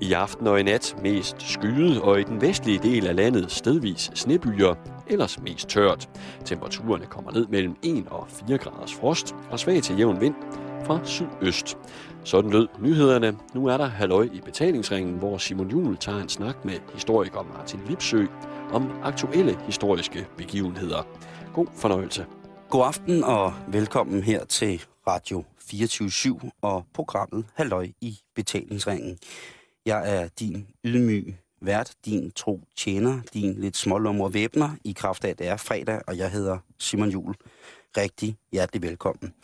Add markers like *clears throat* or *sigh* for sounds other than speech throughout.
I aften og i nat mest skyet, og i den vestlige del af landet stedvis snebyer, ellers mest tørt. Temperaturerne kommer ned mellem 1 og 4 graders frost og svag til jævn vind fra sydøst. Sådan lød nyhederne. Nu er der halløj i betalingsringen, hvor Simon Juhl tager en snak med historiker Martin Lipsø om aktuelle historiske begivenheder. God fornøjelse. God aften og velkommen her til Radio 24 og programmet Halløj i betalingsringen. Jeg er din ydmyg vært, din tro tjener, din lidt smålummer væbner i kraft af, at det er fredag, og jeg hedder Simon Jul. Rigtig hjertelig velkommen.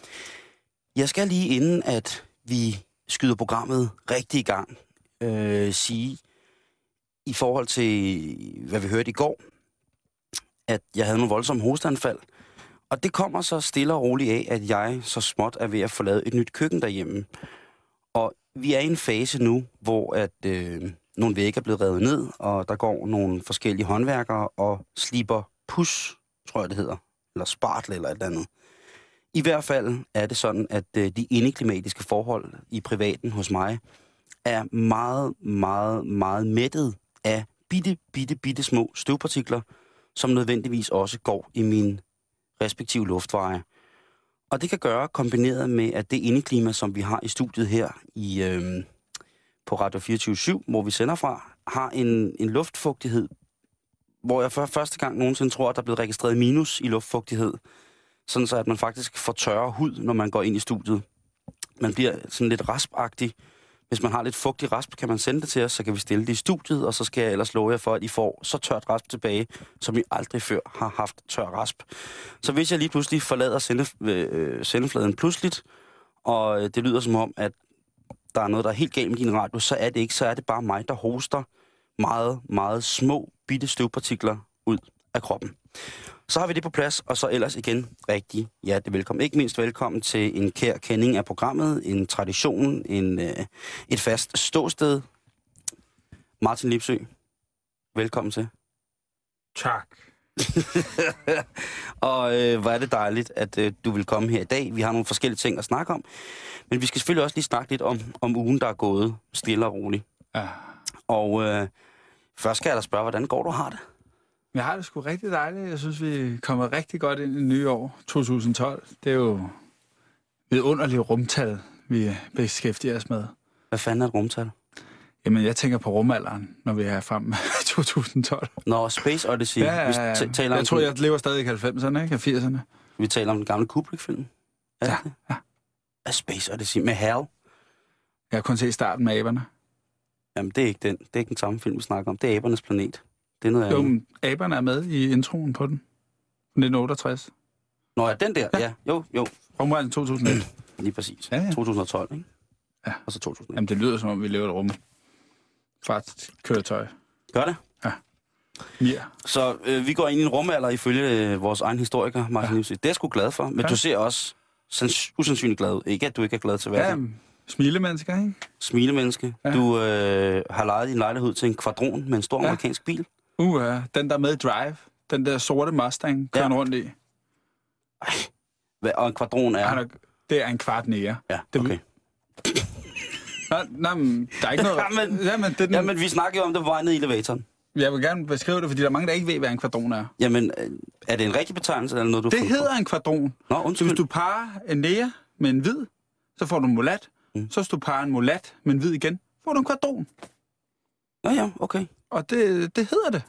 Jeg skal lige inden, at vi skyder programmet rigtig i gang, øh, sige, i forhold til, hvad vi hørte i går, at jeg havde nogle voldsomme hosteanfald, og det kommer så stille og roligt af, at jeg så småt er ved at få lavet et nyt køkken derhjemme. Og vi er i en fase nu, hvor at øh, nogle vægge er blevet revet ned, og der går nogle forskellige håndværkere og sliber pus, tror jeg det hedder, eller spartle eller et eller andet. I hvert fald er det sådan, at øh, de indeklimatiske forhold i privaten hos mig er meget, meget, meget mættet af bitte, bitte, bitte små støvpartikler, som nødvendigvis også går i min respektive luftveje. Og det kan gøre kombineret med, at det indeklima, som vi har i studiet her i, øh, på Radio 24 hvor vi sender fra, har en, en luftfugtighed, hvor jeg for første gang nogensinde tror, at der er blevet registreret minus i luftfugtighed. Sådan så, at man faktisk får tørre hud, når man går ind i studiet. Man bliver sådan lidt raspagtig. Hvis man har lidt fugtig rasp, kan man sende det til os, så kan vi stille det i studiet, og så skal jeg ellers love jer for, at I får så tørt rasp tilbage, som I aldrig før har haft tør rasp. Så hvis jeg lige pludselig forlader sende, øh, sendefladen pludseligt, og øh, det lyder som om, at der er noget, der er helt galt med din radio, så er det ikke. Så er det bare mig, der hoster meget, meget små, bitte støvpartikler ud af kroppen. Så har vi det på plads, og så ellers igen rigtig hjertelig velkommen. Ikke mindst velkommen til en kær kending af programmet, en tradition, en, øh, et fast ståsted. Martin Lipsø, velkommen til. Tak. *laughs* og øh, hvor er det dejligt, at øh, du vil komme her i dag. Vi har nogle forskellige ting at snakke om. Men vi skal selvfølgelig også lige snakke lidt om, om ugen, der er gået stille og roligt. Ja. Og øh, først skal jeg da spørge, hvordan går du har det? Jeg har det sgu rigtig dejligt. Jeg synes, vi er kommet rigtig godt ind i det nye år, 2012. Det er jo vidunderligt rumtal, vi beskæftiger os med. Hvad fanden er et rumtal? Jamen, jeg tænker på rumalderen, når vi er frem *laughs* i 2012. Nå, Space Odyssey. Ja, ja, ja. Vi taler jeg tror, jeg lever stadig i 90'erne, ikke? 80'erne. Vi taler om den gamle Kubrick-film. Ja, det? ja. A Space Odyssey med Hal. Jeg har kun set starten med aberne. Jamen, det er ikke den. Det er ikke den samme film, vi snakker om. Det er Abernes Planet. Det er noget Jo, andet. aberne er med i introen på den. 1968. Nå, ja, den der. Ja. ja. Jo, jo. Rumrejsen 2001. *clears throat* Lige præcis. Ja, ja. 2012, ikke? Ja. Og så 2001. Jamen, det lyder som om, vi lever et rum. Fra et køretøj. Gør det? Ja. Så øh, vi går ind i en rumalder ifølge øh, vores egen historiker, Martin ja. Det er jeg sgu glad for. Men ja. Ja. du ser også sans- usandsynligt glad ud. Ikke, at du ikke er glad til Ja, hverken. smilemennesker, ikke? Smilemenneske. Ja. Ja. Du øh, har lejet din lejlighed til en kvadron med en stor ja. Ja. amerikansk bil. Uh, ja. den der med Drive. Den der sorte Mustang, kører Ja. rundt i. Hvad- Og en kvadron er... Ja. Det er en kvart nære. Ja, Det- okay. Nej, nej, men der er ikke noget... *laughs* Jamen, Jamen, det den, Jamen, vi snakker jo om det på vej ned i elevatoren. Jeg vil gerne beskrive det, fordi der er mange, der ikke ved, hvad en kvadron er. Jamen, øh, er det en rigtig betegnelse, eller noget, du Det hedder en kvadron. På? Nå, Så undskyld. hvis du parer en nære med en hvid, så får du en mulat. Mm. Så hvis du parer en mulat med en hvid igen, får du en kvadron. Ja, ja, okay. Og det, det hedder det.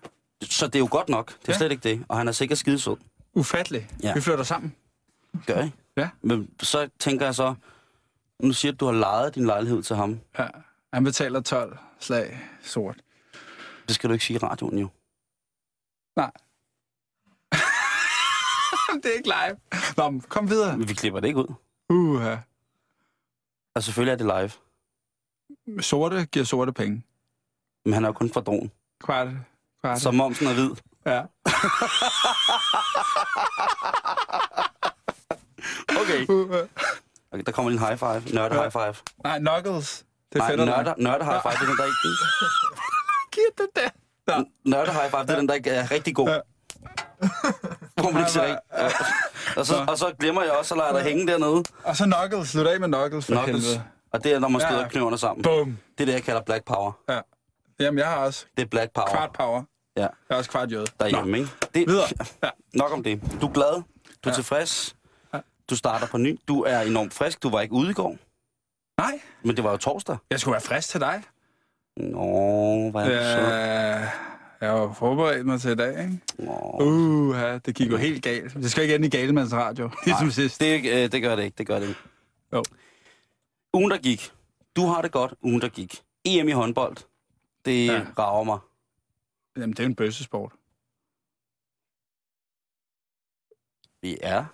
Så det er jo godt nok. Det er Ja. slet ikke det. Og han er sikkert skidesød. Ufatteligt. Ja. Vi flytter sammen. Gør I? Ja. Men så tænker jeg så... Nu siger du, at du har lejet din lejlighed til ham. Ja. Han betaler 12 slag sort. Det skal du ikke sige i radioen, jo. Nej. *laughs* det er ikke live. Nå, kom videre. Men vi klipper det ikke ud. Uh, ja. Og selvfølgelig er det live. Sorte giver sorte penge. Men han er jo kun kvadron. Kvart. Kvart. Så momsen er hvid. Ja. *laughs* Okay. *laughs* Ja. okay der kommer lige en high five. Nørde Ja. high five. Nej, Knuckles. Det er Nej, nørde, nørde high five, det er den, der ikke... *laughs* Giv det der. Ja. Nørde high five, det er den, der ikke er rigtig god. Ja. Hvor man ikke ser. Ja. Og så, og så glemmer jeg også at lade dig hænge dernede. Og så Knuckles. Slut af med Knuckles, for Knuckles. helvede. Og det er, når man Ja. støder knæverne sammen. Bum. Det er det, jeg kalder black power. Jamen, jeg har også Det er black power kvart power. Ja. Jeg har også kvart jøde. derhjemme, ikke? Det, Videre. *laughs* Ja. Nok om det. Du er glad. Du er Ja. tilfreds. Ja. Du starter på ny. Du er enormt frisk. Du var ikke ude i går. Nej, Men det var jo torsdag. jeg skulle være frisk til dig. Nå, hvad er det så? Øh, jeg har forberedt mig til i dag, ikke? Nå. Uh, ja, det gik jo helt galt. Det skal ikke ende i Galemands radio, *laughs* ligesom sidst. Det, øh, det gør det ikke. Det gør det ikke. Jo. Ugen, der gik. Du har det godt. Ugen, der gik. EM i håndbold. Det Ja. rager mig. Jamen, det er en bøssesport. Ja.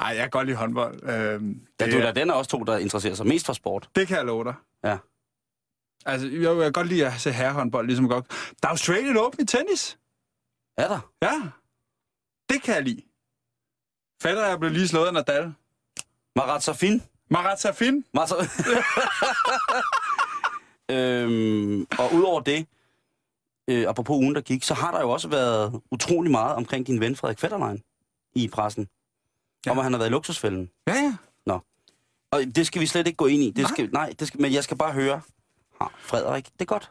Ej, jeg kan godt lide håndbold. Øhm, ja det, du er da den er også to, der interesserer sig mest for sport. det kan jeg love dig. Ja. Altså, jeg, jeg kan godt lide at se herrehåndbold, ligesom godt. Der er Australian Open i tennis. Er der? Ja, det kan jeg lide. Fatter, jeg blev lige slået af Nadal. Marat Safin? Marat Safin. Marat *laughs* *laughs* øhm, og udover det, øh, apropos ugen, der gik, så har der jo også været utrolig meget omkring din ven Frederik Fetterlein i pressen. Ja. Om at han har været i luksusfælden. Ja, ja. Og det skal vi slet ikke gå ind i. Det Nej. skal, nej, det skal, men jeg skal bare høre. Ha, Frederik, det er godt.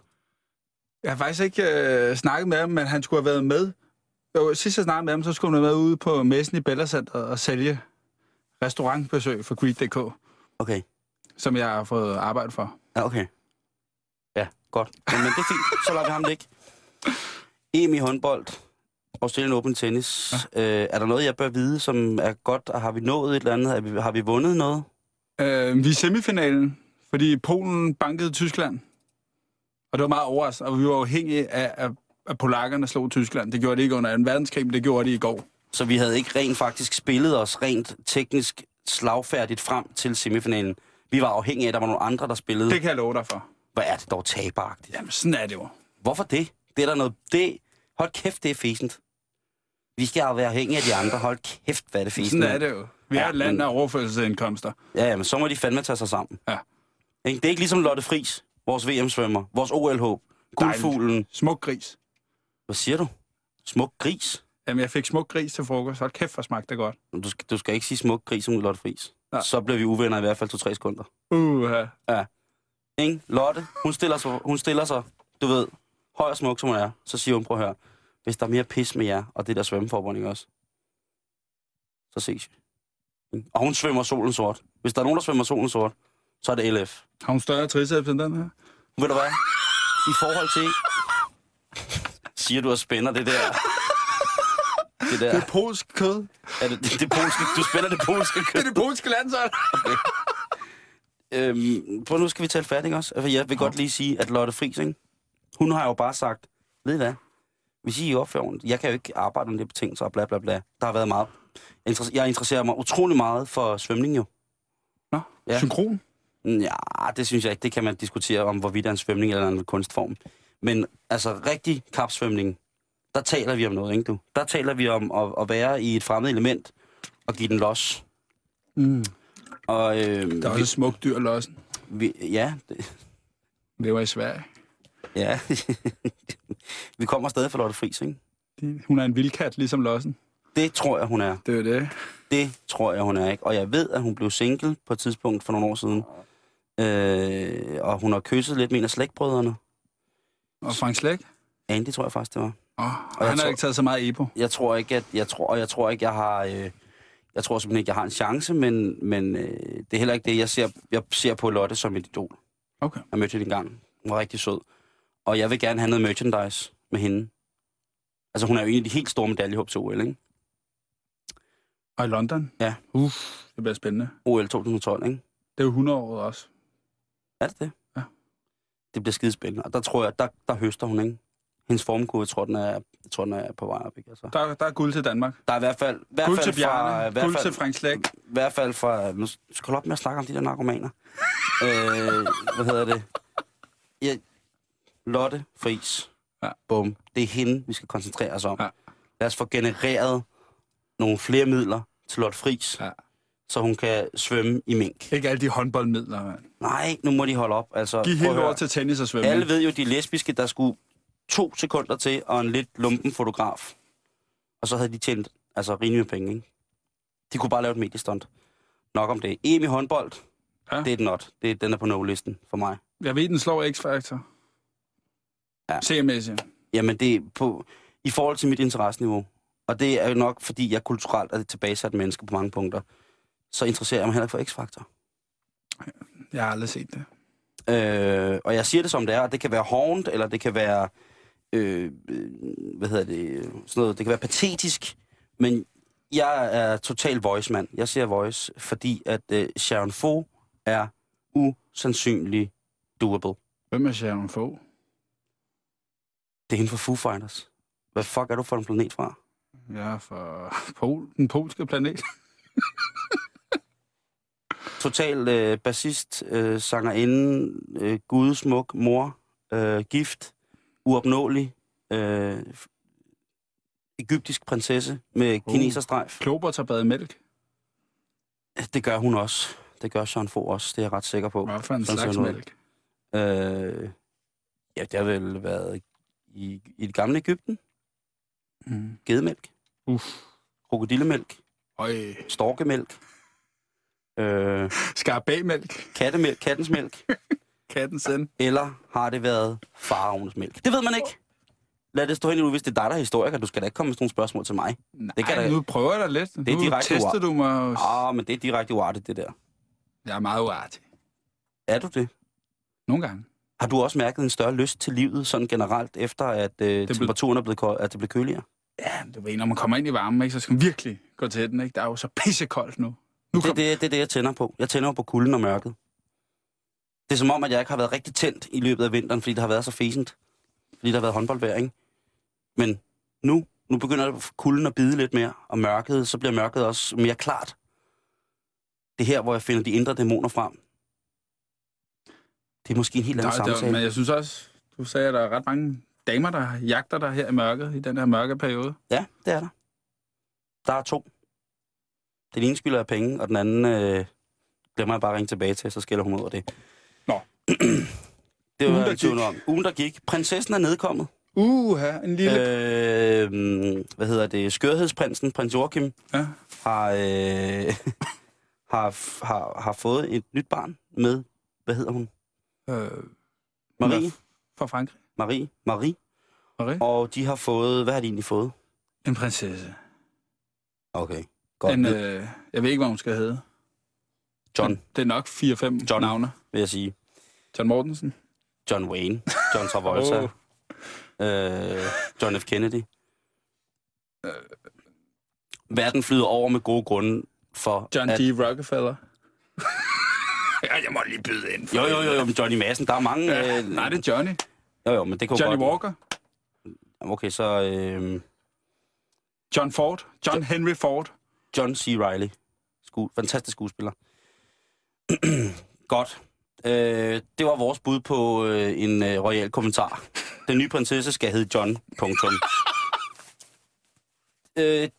Jeg har faktisk ikke øh, snakket med ham, men han skulle have været med. Jo, sidst jeg snakkede med ham, så skulle han have været ude på messen i Bella Center og sælge restaurantbesøg for Greed.dk, Okay. som jeg har fået arbejde for. Ja, okay. Godt. Men, men det er fint. Så lader vi ham ligge. EM i håndbold. Australian Open Tennis. Ja. Øh, er der noget, jeg bør vide, som er godt? Og har vi nået et eller andet? Har vi, har vi vundet noget? Øh, vi er semifinalen, fordi Polen bankede Tyskland. Og det var meget overraskende, og vi var afhængige af, at, at polakkerne slog Tyskland. Det gjorde de ikke under 2. verdenskrig, men det gjorde de i går. Så vi havde ikke rent faktisk spillet os rent teknisk slagfærdigt frem til semifinalen. Vi var afhængige af, at der var nogle andre, der spillede. Det kan jeg love dig for. Hvad er det dog taberagtigt? Jamen, sådan er det jo. Hvorfor det? Det er der noget... Det... Hold kæft, det er fæsent. Vi skal jo være afhængige af de andre. Hold kæft, hvad er det fæsent. Sådan er det jo. Vi er Ja, et land af overførselsindkomster. Ja, ja, men så må de fandme tage sig sammen. Ja. Ikke? Det er ikke ligesom Lotte Fris, vores VM-svømmer, vores OL-håb, guldfuglen. Smuk gris. Hvad siger du? Smuk gris? Jamen, jeg fik smuk gris til frokost. Hold kæft, hvor smagte det godt. Du skal, du skal ikke sige smuk gris som Lotte Fris. Nej. Så bliver vi uvenner i hvert fald to-tre sekunder. Uh, ja. Ikke? Lotte, hun stiller, sig, hun stiller sig, du ved, høj og smuk som hun er. Så siger hun, prøv at høre, hvis der er mere pis med jer, og det der svømmeforbund, ikke også? Så ses vi. Og hun svømmer solen sort. Hvis der er nogen, der svømmer solen sort, så er det LF. Har hun større triceps end den her? Ved du hvad? I forhold til... Siger du og spænder det der... Det der... Det er polsk kød. Er det, det, det polske, du spænder det polske Det kød. er det polske landshold. Øhm, prøv nu skal vi tale færdigt også. Altså, jeg vil godt lige sige, at Lotte Friis, ikke? hun har jo bare sagt, ved I hvad? Hvis I er opfører ordentligt, jeg kan jo ikke arbejde under de betingelser og bla bla bla. Der har været meget. Jeg interesserer- mig utrolig meget for svømning jo. Nå, Ja. synkron. Ja, det synes jeg ikke. Det kan man diskutere om, hvorvidt er en svømning eller en kunstform. Men altså, rigtig kapsvømning, der taler vi om noget, ikke du? Der taler vi om at, at være i et fremmed element og give den los. Mm. Og øh, Der er også et smukt dyr, lossen. vi, vi, ja, det, Det var i Sverige. ja. *laughs* vi kommer stadig fra Lotte Friis, ikke? De- Hun er en vildkat, ligesom lossen. Det tror jeg, hun er. Det er det. Det tror jeg, hun er, ikke? Og jeg ved, at hun blev single på et tidspunkt for nogle år siden. Øh, og hun har kysset lidt med en af slægtbrødrene. Og Frank Slæk? Andy, tror jeg faktisk, det var. Oh, og han har tror- ikke taget så meget EPO. jeg tror ikke, at jeg tror, og jeg tror ikke, jeg har, øh, jeg tror simpelthen ikke, jeg har en chance, men, men øh, det er heller ikke det, jeg ser, jeg ser på Lotte som et idol. Okay. Jeg mødte hende engang. Hun var rigtig sød. Og jeg vil gerne have noget merchandise med hende. Altså, hun er jo en af de helt store medaljehåb til OL, ikke? Og i London? Ja. Uff, det bliver spændende. OL 2012, ikke? Det er jo 100 år også. Er det det? Ja. Det bliver skidespændende. Og der tror jeg, der, der høster hun, ikke? Hendes formkurve, jeg tror, den er, jeg tror, den er på vej op, ikke? Altså. Der, der er guld til Danmark. Der er i hvert fald... i Hvert Guld fald til Bjarne. Fra, Guld fald, til Frank Slæk. I hvert fald fra... Nu skal op med at snakke om de der narkomaner. *laughs* øh, hvad hedder det? Ja, Lotte Fris. Ja. Bum. Det er hende, vi skal koncentrere os om. Ja. Lad os få genereret nogle flere midler til Lotte Fris, Ja. så hun kan svømme i mink. Ikke alle de håndboldmidler, mand. Nej, nu må de holde op. Altså, Giv helt over til tennis og svømning. Alle ved jo, de lesbiske, der skulle to sekunder til, og en lidt lumpen fotograf. Og så havde de tjent altså, rimelig med penge, ikke? De kunne bare lave et mediestunt. Nok om det. EM i håndbold. Ja. Det er den not. Det er, den er på no-listen for mig. Jeg ved, den slår X-Factor. Ja. Seriemæssigt. Jamen, det er på, i forhold til mit interesseniveau, og det er jo nok, fordi jeg kulturelt er tilbagesat menneske på mange punkter, så interesserer jeg mig heller ikke for X-Factor. Jeg har aldrig set det. Øh, og jeg siger det som det er, og det kan være hårdt, eller det kan være, øh, øh, hvad hedder det, sådan noget, det kan være patetisk, men jeg er total voice-mand. Jeg siger voice, fordi at øh, Sharon Fo er usandsynlig doable. Hvem er Sharon Fogh? Det er hende fra Foo Fighters. Hvad fuck er du for en planet fra? Jeg er fra Pol, den polske planet. Total øh, bassist, øh, sangerinde, øh, gudsmuk, mor, øh, gift, uopnåelig, øh, egyptisk prinsesse med Uh. kineserstrejf. Klobert har badet mælk. Det gør hun også. Det gør Søren Fogh også, det er jeg ret sikker på. Hvad for en Sådan slags mælk? Øh, ja, det har vel været i, i det gamle Ægypten. Mm. Gedemælk, Uff. krokodillemælk, Øj. storkemælk, øh, Skarbagmælk. kattemælk, kattens mælk, *laughs* Katten send. eller har det været faraones mælk? Det ved man ikke. Lad det stå hen nu, hvis det er dig, der er historiker. Du skal da ikke komme med sådan nogle spørgsmål til mig. Nej, Det kan da- nu prøver jeg da lidt. er nu direkte tester du mig. Ah, men det er direkte uartigt, det der. Jeg er meget uartig. Er du det? Nogle gange. Har du også mærket en større lyst til livet, sådan generelt, efter at øh, blev- temperaturen er blevet, kold, at det blev køligere? Ja, du ved, når man kommer ind i varmen, ikke, så skal man virkelig gå til den. Ikke? Der er jo så pissekoldt nu. Nu Det er kom... det, det er det, jeg tænder på. Jeg tænder på kulden og mørket. Det er som om, at jeg ikke har været rigtig tændt i løbet af vinteren, fordi det har været så fæsent. Fordi der har været håndboldvejr, ikke? Men nu, nu begynder kulden at bide lidt mere, og mørket, så bliver mørket også mere klart. Det er her, hvor jeg finder de indre dæmoner frem. Det er måske en helt anden der, der, samtale. men jeg synes også, du sagde, at der er ret mange damer, der jagter dig her i mørket, i den her mørke periode. Ja, det er der. Der er to. Den ene skylder jeg penge, og den anden øh, glemmer jeg bare at ringe tilbage til, så skælder hun ud over det. *clears throat* Det var jeg i om. Ugen, der gik. Prinsessen er nedkommet. Uha, en lille... Øh. Hvad hedder det? Skørhedsprinsen, prins Joachim, Ja. har, øh, *laughs* har, har, har fået et nyt barn med, hvad hedder hun? Øh, Marie. fra Frankrig. Marie. Marie. Marie. Og de har fået, hvad har de egentlig fået? En prinsesse. Okay, godt. En, øh, jeg ved ikke, hvad hun skal hedde. John, Men Det er nok 4-5 John. navne. vil jeg sige. John Mortensen. John Wayne. John Travolta. *laughs* Åh. øh, John F. Kennedy. Verden flyder over med gode grunde for... John at, D. Rockefeller. *laughs* ja, jeg må lige byde ind. Jo, jo, jo, jo, men Johnny Madsen, der er mange... Ja, øh, nej, det er Johnny. Jo, jo, men det kunne Johnny godt... Walker. Okay, så øh, John Ford. John Henry Ford. John C. Reilly. Sku, fantastisk skuespiller. *clears throat* godt. Øh, det var vores bud på øh, en øh, royal kommentar. Den nye prinsesse skal hedde John. Punktum. *laughs* øh,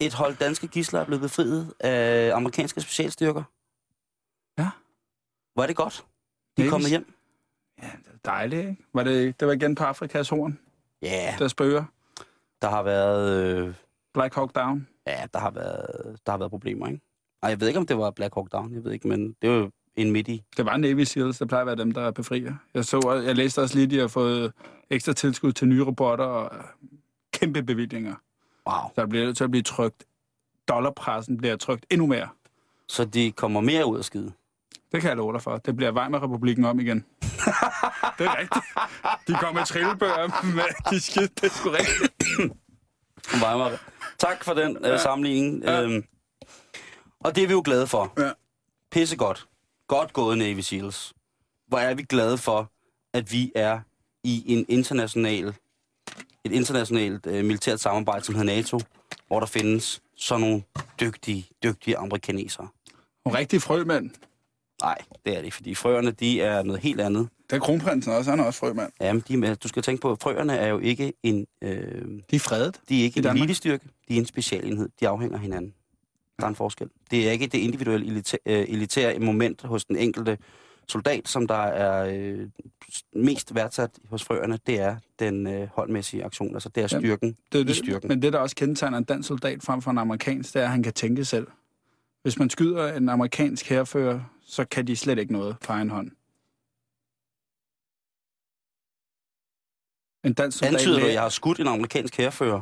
et hold danske gisler er blevet befriet af amerikanske specialstyrker. Ja. Var det godt? De er kommet hjem. Ja, det er dejligt, ikke? Var det, det var igen på Afrikas horn, Ja, yeah. der spøger. der har været... Øh, Black Hawk Down. ja, der har været, der har været problemer, ikke? Ej, jeg ved ikke, om det var Black Hawk Down. Jeg ved ikke, men det var jo en midt i. Det var Navy Seals, der plejer at være dem, der befrier. Jeg, så, jeg læste også lige, at de har fået ekstra tilskud til nye robotter og øh, kæmpe bevillinger. Wow. Der bliver nødt til at blive trygt. Dollarpressen bliver trykt endnu mere. Så de kommer mere ud af skide. Det kan jeg love dig for. Det bliver Weimar-republiken om igen. *laughs* det er rigtigt. De kommer med trillebøger med de skid. Det er sgu rigtigt. Weimar. Tak for den øh, Ja. sammenligning. Ja. Øhm, og det er vi jo glade for. Ja. Pissegodt. Godt gået, Navy Seals. Hvor er vi glade for, at vi er i en international, et internationalt øh, militært samarbejde, som hedder NATO, hvor der findes sådan nogle dygtige, dygtige amerikanere. Nogle rigtige frømænd. Nej, det er det, fordi frøerne, de er noget helt andet. Det er kronprinsen også. Han er også frømand. Jamen, de, er- du skal tænke på, at frøerne er jo ikke en, øh, De er fredet. de er ikke I en elitestyrke, de er en specialenhed. De afhænger af hinanden. Der er en forskel. Det er ikke det individuelle elitæ- øh, elitære moment hos den enkelte soldat, som der er øh, mest værdsat hos frøerne, det er den øh, holdmæssige aktion. Altså det er Jamen, styrken Det er i det. styrken. Men det, der også kendetegner en dansk soldat frem for en amerikansk, det er, at han kan tænke selv. Hvis man skyder en amerikansk herfører, så kan de slet ikke noget på egen hånd. En dansk soldat Antyder du, at jeg har skudt en amerikansk herfører?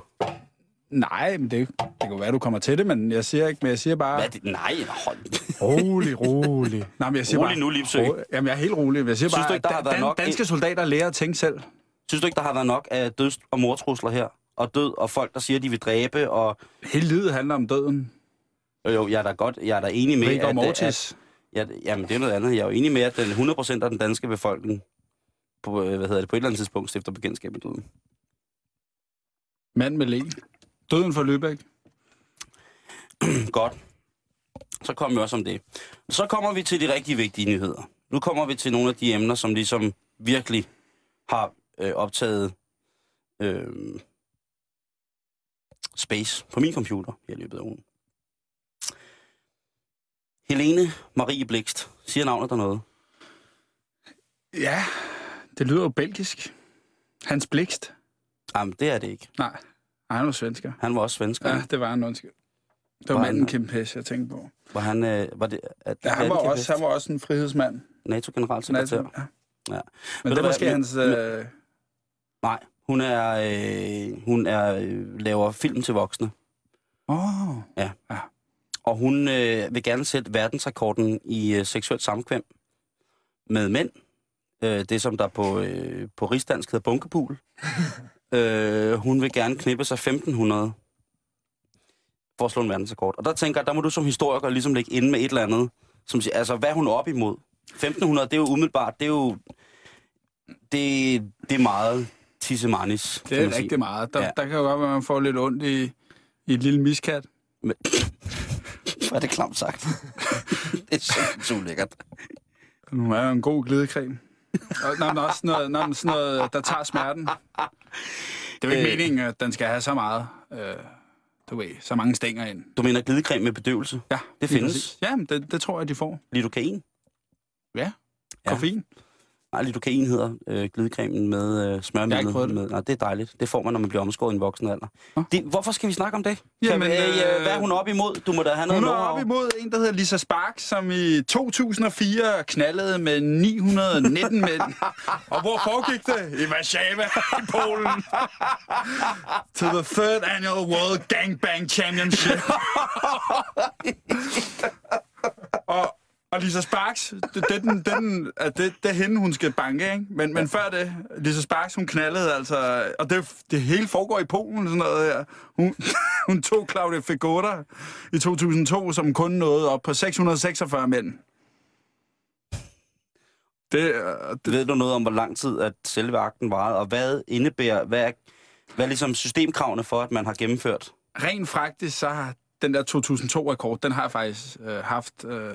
Nej, men det, det kan være, du kommer til det, men jeg siger ikke, men jeg siger bare... Hvad det? Nej, hold. Rolig, rolig. *laughs* Nej, men jeg siger Rolig bare, nu, Lipsø. Ro- Jamen, jeg er helt rolig. Jeg siger Synes bare, du ikke, der har været dan- nok- danske soldater lærer at tænke selv. Synes du ikke, der har været nok af døds- og mortrusler her? Og død, og folk, der siger, de vil dræbe, og... Hele livet handler om døden. Jo, jo, jeg er da godt, jeg er da enig med, Rigor at, Mortis. at, at, jamen, det er noget andet. Jeg er jo enig med, at den 100% af den danske befolkning på, øh, hvad hedder det, på et eller andet tidspunkt stifter bekendtskab med døden. Mand med læg. Døden for Lübeck. Godt. Så kommer vi også om det. Så kommer vi til de rigtig vigtige nyheder. Nu kommer vi til nogle af de emner, som ligesom virkelig har øh, optaget øh, space på min computer her i løbet af ugen. Helene Marie Blikst. Siger navnet der noget? Ja, det lyder jo belgisk. Hans Blikst. Jamen, det er det ikke. Nej, Nej han var svensker. Han var også svensker. Ja, Ja. det var han, undskyld. Det var Var manden han- Kim Pesch, jeg tænkte på. Var han, øh, var det, at, Ja, han var, også, han var også en frihedsmand. NATO-generalsekretær? Ja. Ja. Men Ved det er hvad, måske hans... Øh... Nej, hun er, øh, hun er øh, laver film til voksne. Åh, oh, Og hun øh, vil gerne sætte verdensrekorden i øh, seksuelt samkvem med mænd. Øh, det, som der på, øh, på rigsdansk hedder bunkepul. *laughs* øh, hun vil gerne knippe sig 1500 for at slå en verdensrekord. Og der tænker jeg, der må du som historiker ligesom lægge ind med et eller andet. Som siger, altså, hvad er hun op imod? 1500, det er jo umiddelbart, det er jo... Det, det er meget tissemanis, det er rigtig meget. Der, Ja. der kan jo godt være, at man får lidt ondt i, i et lille miskat. *laughs* Hvor er det klamt sagt. *laughs* det er simpelthen så ulækkert. Nu er jo en god glidecreme. Nej, men også sådan noget, nej, men sådan noget, der tager smerten. Det er jo ikke Øh. meningen, at den skal have så meget, øh, du ved, så mange stænger ind. Du mener glidecreme med bedøvelse? Ja, Det findes. Ja, det, det tror jeg, de får. Lidocain? Ja, Ja. Nej, lidocain hedder øh, glidecremen med øh, smørmiddel. Jeg har ikke prøvet det. Med, nej, det er dejligt. Det får man, når man bliver omskåret i en voksen alder. Nå. Det, hvorfor skal vi snakke om det? Jamen, kan vi, øh, øh, hvad er hun op imod? Du må da have noget Hun er op imod en, der hedder Lisa Spark, som i 2004 knaldede med 919 mænd. *laughs* Og hvor foregik det? I Warszawa i Polen. to the third annual World Gangbang Championship. *laughs* og, og Lisa Sparks, det, det, den, den, det, det er hende, hun skal banke, ikke? Men, men før det, Lisa Sparks, hun knaldede altså... Og det, det hele foregår i Polen, sådan noget her. Hun, *laughs* hun tog Claudia Figota i 2002, som kun nåede op på 646 mænd. Det, øh, det, Ved du noget om, hvor lang tid at selve akten varede, og hvad indebærer, hvad er, hvad er ligesom systemkravene for, at man har gennemført? rent faktisk, så har den der 2002-rekord, den har jeg faktisk øh, haft øh,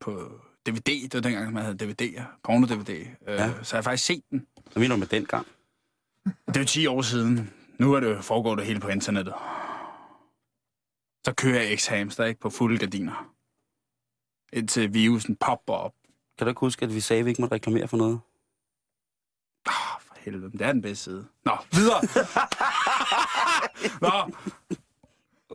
på DVD. Det var dengang, man havde DVD'er. Porno-DVD. Øh, Ja. Så jeg har faktisk set den. Hvad mener du med den gang? Det er jo 10 år siden. Nu er det foregår det hele på internettet. Så kører jeg X-Hamster ikke på fulde gardiner. Indtil virusen popper op. Kan du ikke huske, at vi sagde, at vi ikke måtte reklamere for noget? Oh, for helvede, men det er den bedste side. Nå, videre. *laughs* Nå,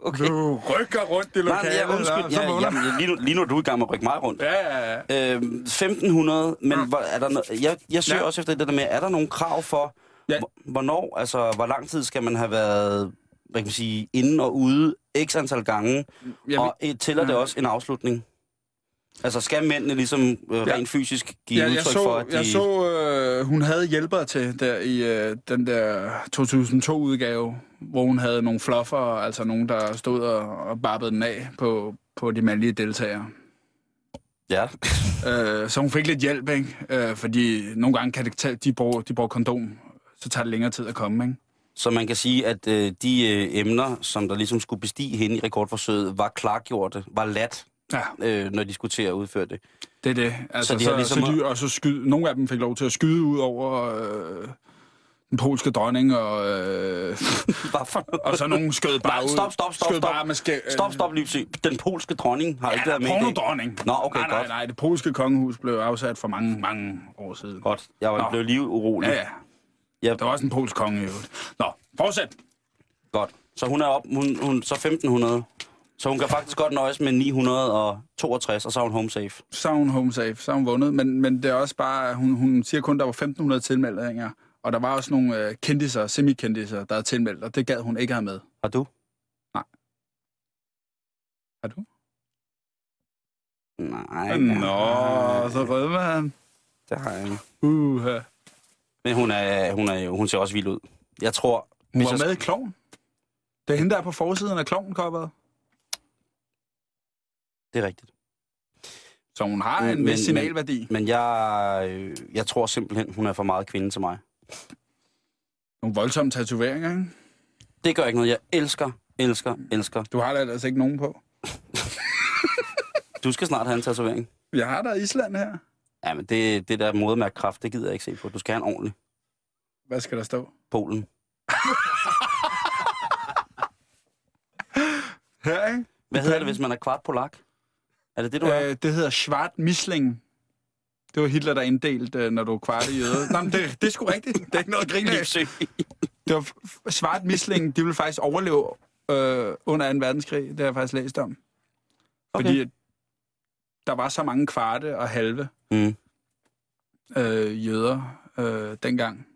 Okay. du rykker rundt i Nej, lokalet. ja, undskyld. Ja, jamen, lige, nu, lige nu er du i gang med at rykke mig rundt. Ja, ja, ja. Øhm, 1500, men hvor, er der no- jeg, jeg søger Ja. også efter det der med, er der nogle krav for, Ja. hvor- hvornår, altså hvor lang tid skal man have været, hvad kan man sige, inde og ude x antal gange, Jamen, og et, tæller det ja. også en afslutning? Altså skal mændene ligesom øh, Ja. rent fysisk give Ja, udtryk så, for, at de... jeg så øh, hun havde hjælpere til der i øh, den der 2002-udgave, hvor hun havde nogle fluffer, altså nogen, der stod og, og barbede den af på, på de mandlige deltagere. Ja, *laughs* Øh, så hun fik lidt hjælp, ikke? Øh, fordi nogle gange kan det tage, de bruger, de bruger kondom, så tager det længere tid at komme, ikke? så man kan sige, at øh, de øh, emner, som der ligesom skulle bestige hende i rekordforsøget, var klargjorte, var lat, Ja, øh, når de skulle til at udføre det. Det er det. Altså, Så så, de så, ligesom- så de, og så skyde, nogle af dem fik lov til at skyde ud over øh, den polske dronning, og, øh, *laughs* og så nogle skød bare Nej, ud. stop, stop, stop, skød stop. bare med skæ, Stop, stop, Lipsy. Den polske dronning har ikke været med i dag. pornodronning. Nå, okay, nej, nej, godt. nej, det polske kongehus blev afsat for mange, mange år siden. Godt. Jeg var blevet lige urolig. Ja, ja. Ja. Der var også en polsk konge i øvrigt. Nå, fortsæt. Godt. Så hun er op, hun, hun, så 1500. Så hun kan faktisk godt nøjes med 962, og så er hun home safe. Så er hun home safe, så er hun vundet. Men, men det er også bare, hun, hun siger kun, at der var 1500 tilmeldinger. Og der var også nogle øh, kendiser, semi-kendiser, der havde tilmeldt, og det gad hun ikke have med. Har du? Har du? Nej. Nå, så rød man. Det har jeg. Uh, Men hun, er, hun, er, hun ser også vild ud. Jeg tror... hun var jeg- med i Kloven. Det er hende, der er på forsiden af Kloven-coveret. Det er rigtigt. Så hun har en Men- vis signalværdi. Men jeg, øh, jeg tror simpelthen, hun er for meget kvinde til mig. Nogle voldsomme tatoveringer, ikke? Det gør ikke noget. Jeg elsker, elsker, elsker. Du har da ellers ikke nogen på. Du skal snart have en tatovering. Jeg har der Island her. Ja, men det, det der modermærkkraft, det gider jeg ikke se på. Du skal have en ordentlig. Hvad skal der stå? Polen. *laughs* Her, ikke? Hvad hedder det, hvis man er kvart polak? Er det det, du er? Øh, det hedder Svart Misling. Det var Hitler, der inddelte, øh, når du er kvart i jøde. Nå, men det, det er sgu rigtigt. Det er ikke noget. Livssyg. Det var Svart Misling, de ville faktisk overleve øh, under 2. verdenskrig. Det har jeg faktisk læst om. Okay. Fordi der var så mange kvarte og halve Mm. øh, jøder øh, dengang.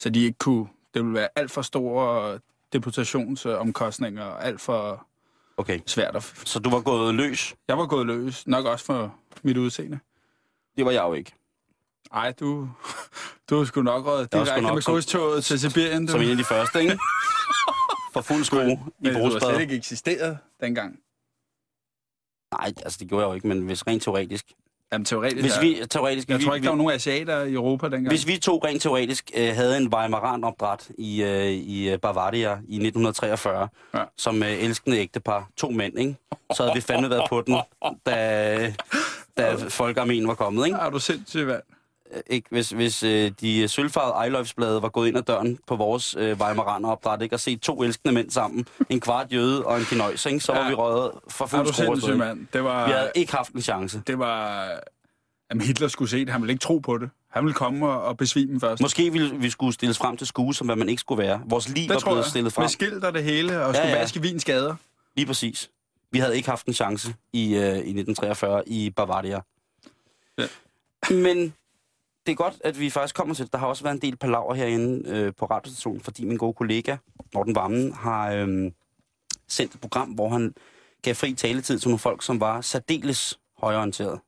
Så de ikke kunne... Det ville være alt for store deportationsomkostninger og alt for Okay, svært at... så du var gået løs. Jeg var gået løs, nok også for mit udseende. Det var jeg jo ikke. Ej, du, du skulle nok sgu direkte med godstoget til Sibirien. Du. Som en af de første, ikke? *laughs* For fuld skrue i Men du har slet brugsbadet. ikke eksisteret dengang. Nej, altså det gjorde jeg jo ikke, men hvis rent teoretisk. Jamen, teoretisk Hvis er- vi, teoretisk, Jeg vi, tror ikke, vi, der var nogen asiater i Europa dengang. Hvis vi to rent teoretisk øh, havde en Weimaran-opdræt i, øh, i øh, Bavaria i 1943, Ja. ja. som øh, elskende ægtepar, to mænd, ikke? så havde vi fandme været på den, da, da *laughs* folkarmeen var kommet. Ikke? Har du sindssygt vand? Ikke? Hvis, hvis øh, de sølvfarvede ejløjfsblade var gået ind ad døren på vores øh, Weimaran-opdræt, ikke? og set to elskende mænd sammen, en kvart jøde og en kinøjs, ikke? så var Ja. vi røget for fuld skrue. ikke? mand? Det var... Vi havde ikke haft en chance. Det var... Jamen, Hitler skulle se det. Han ville ikke tro på det. Han ville komme og, og besvime først. Måske ville vi skulle stilles frem til skue, som hvad man ikke skulle være. Vores liv det var blevet jeg. stillet frem. Med skilt og det hele, og skulle ja. vaske vins gader. Lige præcis. Vi havde ikke haft en chance i, øh, i 1943 i Bavaria. Ja. Men det er godt, at vi faktisk kommer til. Der har også været en del palaver herinde øh, på radiostationen, fordi min gode kollega, Morten Vammen, har øh, sendt et program, hvor han gav fri taletid til nogle folk, som var særdeles højorienteret.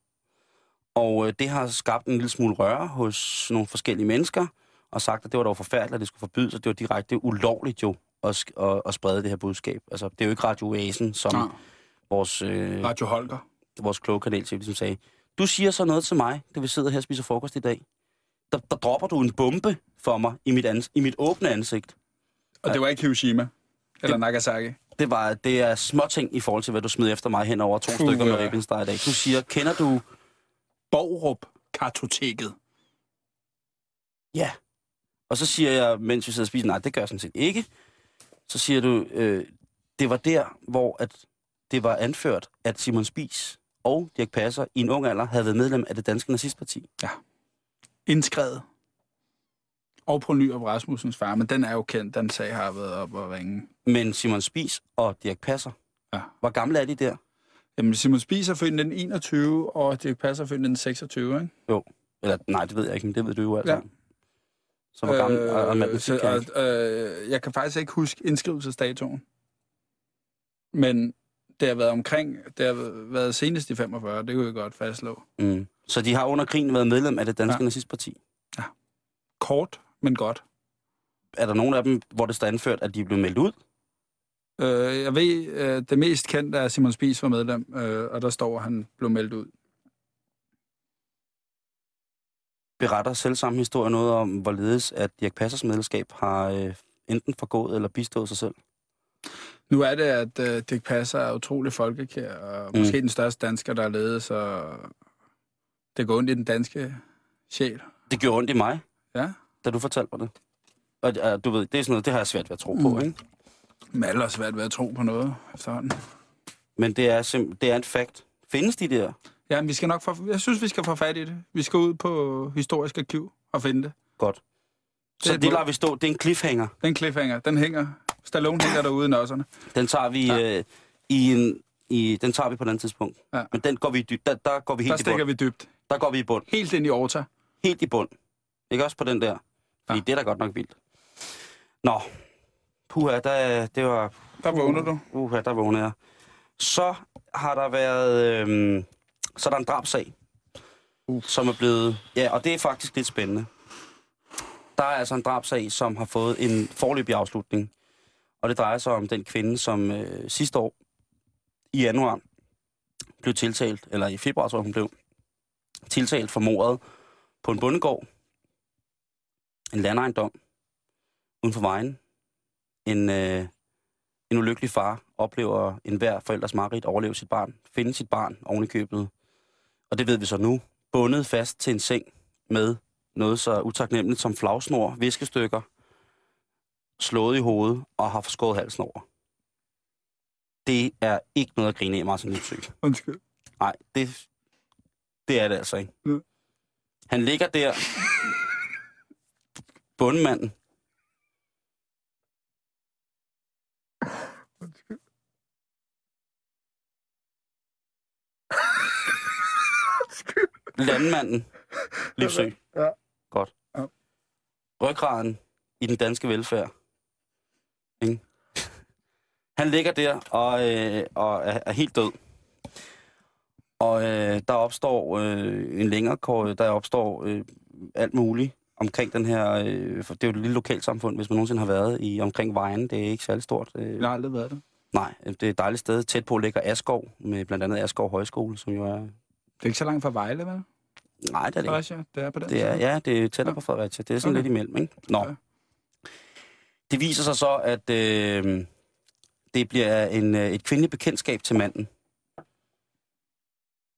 Og øh, det har skabt en lille smule røre hos nogle forskellige mennesker, og sagt, at det var dog forfærdeligt, at det skulle forbydes, og det var direkte ulovligt jo at, at, at sprede det her budskab. Altså, det er jo ikke Radio Oasen, som Nå, vores, øh, Radio Holger. vores kloge kanalchef ligesom sagde. Du siger så noget til mig, da vi sidder her og spiser frokost i dag. Der, der dropper du en bombe for mig i mit, ans- i mit åbne ansigt. Og det var ikke Hiroshima. Eller Nagasaki. Det, var, det er småting i forhold til, hvad du smed efter mig hen over to Puh, stykker med ribbensteg i dag. Du siger, kender du... Borup kartoteket. Ja. Og så siger jeg, mens vi sidder og spiser, nej, det gør jeg sådan set ikke. Så siger du, øh, det var der, hvor at det var anført, at Simon Spies og Dirk Passer i en ung alder havde været medlem af det danske nazistparti. Indskrevet. Og på Nyrup Rasmussens far, men den er jo kendt. Den sag har været op og ringe. Men Simon Spies og Dirk Passer, Ja. hvor gamle er de der? Jamen, Simon Spies er født den 21, og Dirk Passer er født den 26, ikke? Eller nej, det ved jeg ikke, men det ved du jo altså. Ja. Så hvor gammel øh, og matematik så, øh, jeg kan faktisk ikke huske indskrivelsesdatoen. Men det har været omkring, det har været senest i 45, det kunne jeg godt fastslå. mm. Så de har under krigen været medlem af det danske Ja. ja. nazistparti. Kort, men godt. Er der nogen af dem, hvor det står anført, at de er blevet meldt ud? Øh, jeg ved, øh, det mest kendte er, at Simon Spies var medlem, øh, og der står, at han blev meldt ud. Beretter selv samme historie noget om, hvorledes at Dirk Passers medlemskab har øh, enten forgået eller bistået sig selv? Nu er det, at øh, Dirk Passer er utrolig folkekær, og Mm. måske den største dansker, der er ledet, så det går ondt i den danske sjæl. Det gjorde ondt i mig, Ja, da du fortalte mig det. Og øh, du ved, det er sådan noget, det har jeg svært ved at tro på, Mm. ikke? men alle har svært ved at tro på noget efterhånden. Men det er, sim- det er en fakt. Findes de der? Ja, men vi skal nok få, jeg synes, vi skal få fat i det. Vi skal ud på historisk arkiv og finde det. Godt. Det Så er det, et det lader vi stå. Det er en cliffhanger. Den cliffhanger, den hænger. Stallone hænger derude i nosserne. Den tager vi Ja. øh, i en... I, den tager vi på et andet tidspunkt. Ja. Men den går vi, i dy- der, der går vi Der helt i stikker bund. vi dybt. Der går vi i bund. Helt ind i Orta. Helt i bund. Ikke også på den der? Fordi Ja. det er da godt nok vildt. Nå. Puha, der, det var... Der vågner du. Uha, der vågner jeg. Så har der været... Øhm, så er der en drabsag, Uh. som er blevet... Ja, og det er faktisk lidt spændende. Der er altså en drabsag, som har fået en forløbig afslutning. Og det drejer sig om den kvinde, som øh, sidste år i januar blev tiltalt, eller i februar tror jeg, hun blev tiltalt for mordet på en bondegård, en landejendom uden for vejen. En, øh, en ulykkelig far oplever en hver forældres mareridt overleve sit barn, finde sit barn oven i købet. Og det ved vi så nu. Bundet fast til en seng med noget så utaknemmeligt som flagsnor, viskestykker, slået i hovedet og har forskåret halsen over. Det er ikke noget at grine af, Martin Lipsø. Undskyld. Nej, det, det er det altså ikke. Ja. Han ligger der, bundmanden, Undskyld. landmanden, Livsø. Ja. Ryggraden i den danske velfærd. Ikke? Han ligger der og, øh, og er, er helt død. Og øh, der opstår øh, en længere kort, der opstår øh, alt muligt omkring den her, øh, for det er jo et lille lokalsamfund, hvis man nogensinde har været i omkring vejen. Det er ikke særlig stort. Øh, Jeg har aldrig været det. Nej, det er et dejligt sted. Tæt på ligger Askov, med blandt andet Askov Højskole, som jo er... Det er ikke så langt fra Vejle, vel? Nej, det er det. Fredericia, det er på den Det er, side. ja, det er tættere Ja. på Fredericia. Det er sådan Okay. lidt imellem, ikke? Nå. Ja. Det viser sig så, at øh, det bliver en, øh, et kvindeligt bekendtskab til manden.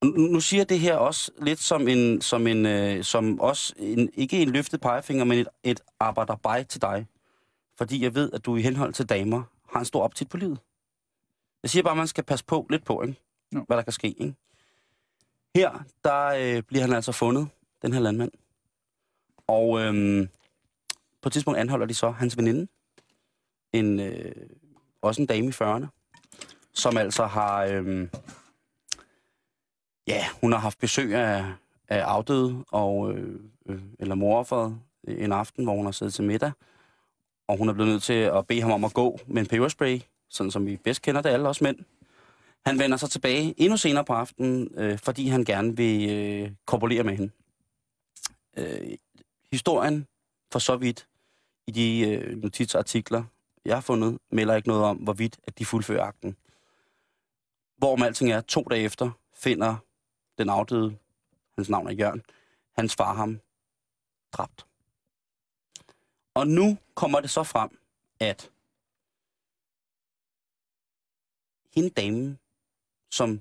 Nu, nu siger jeg det her også lidt som en, som en, øh, som også en, ikke en løftet pegefinger, men et, et arbejderbej til dig. Fordi jeg ved, at du i henhold til damer har en stor appetit på livet. Jeg siger bare, at man skal passe på lidt på, ikke? Jo. hvad der kan ske. Ikke? Her, der øh, bliver han altså fundet, den her landmand. Og øhm, på et tidspunkt anholder de så hans veninde, en, øh, også en dame i 40'erne, som altså har, øhm, ja, hun har haft besøg af, af afdøde, og, øh, øh, eller morofferet en aften, hvor hun har siddet til middag, og hun er blevet nødt til at bede ham om at gå med en peberspray, sådan som vi bedst kender det alle os mænd. Han vender sig tilbage endnu senere på aftenen, øh, fordi han gerne vil øh, korpulere med hende. Øh, historien, for så vidt, i de øh, notitsartikler, jeg har fundet, melder ikke noget om, hvorvidt at de fuldfører akten. Hvorom alting er, to dage efter, finder den afdøde, hans navn er Jørgen, hans far ham dræbt. Og nu kommer det så frem, at hende damen, som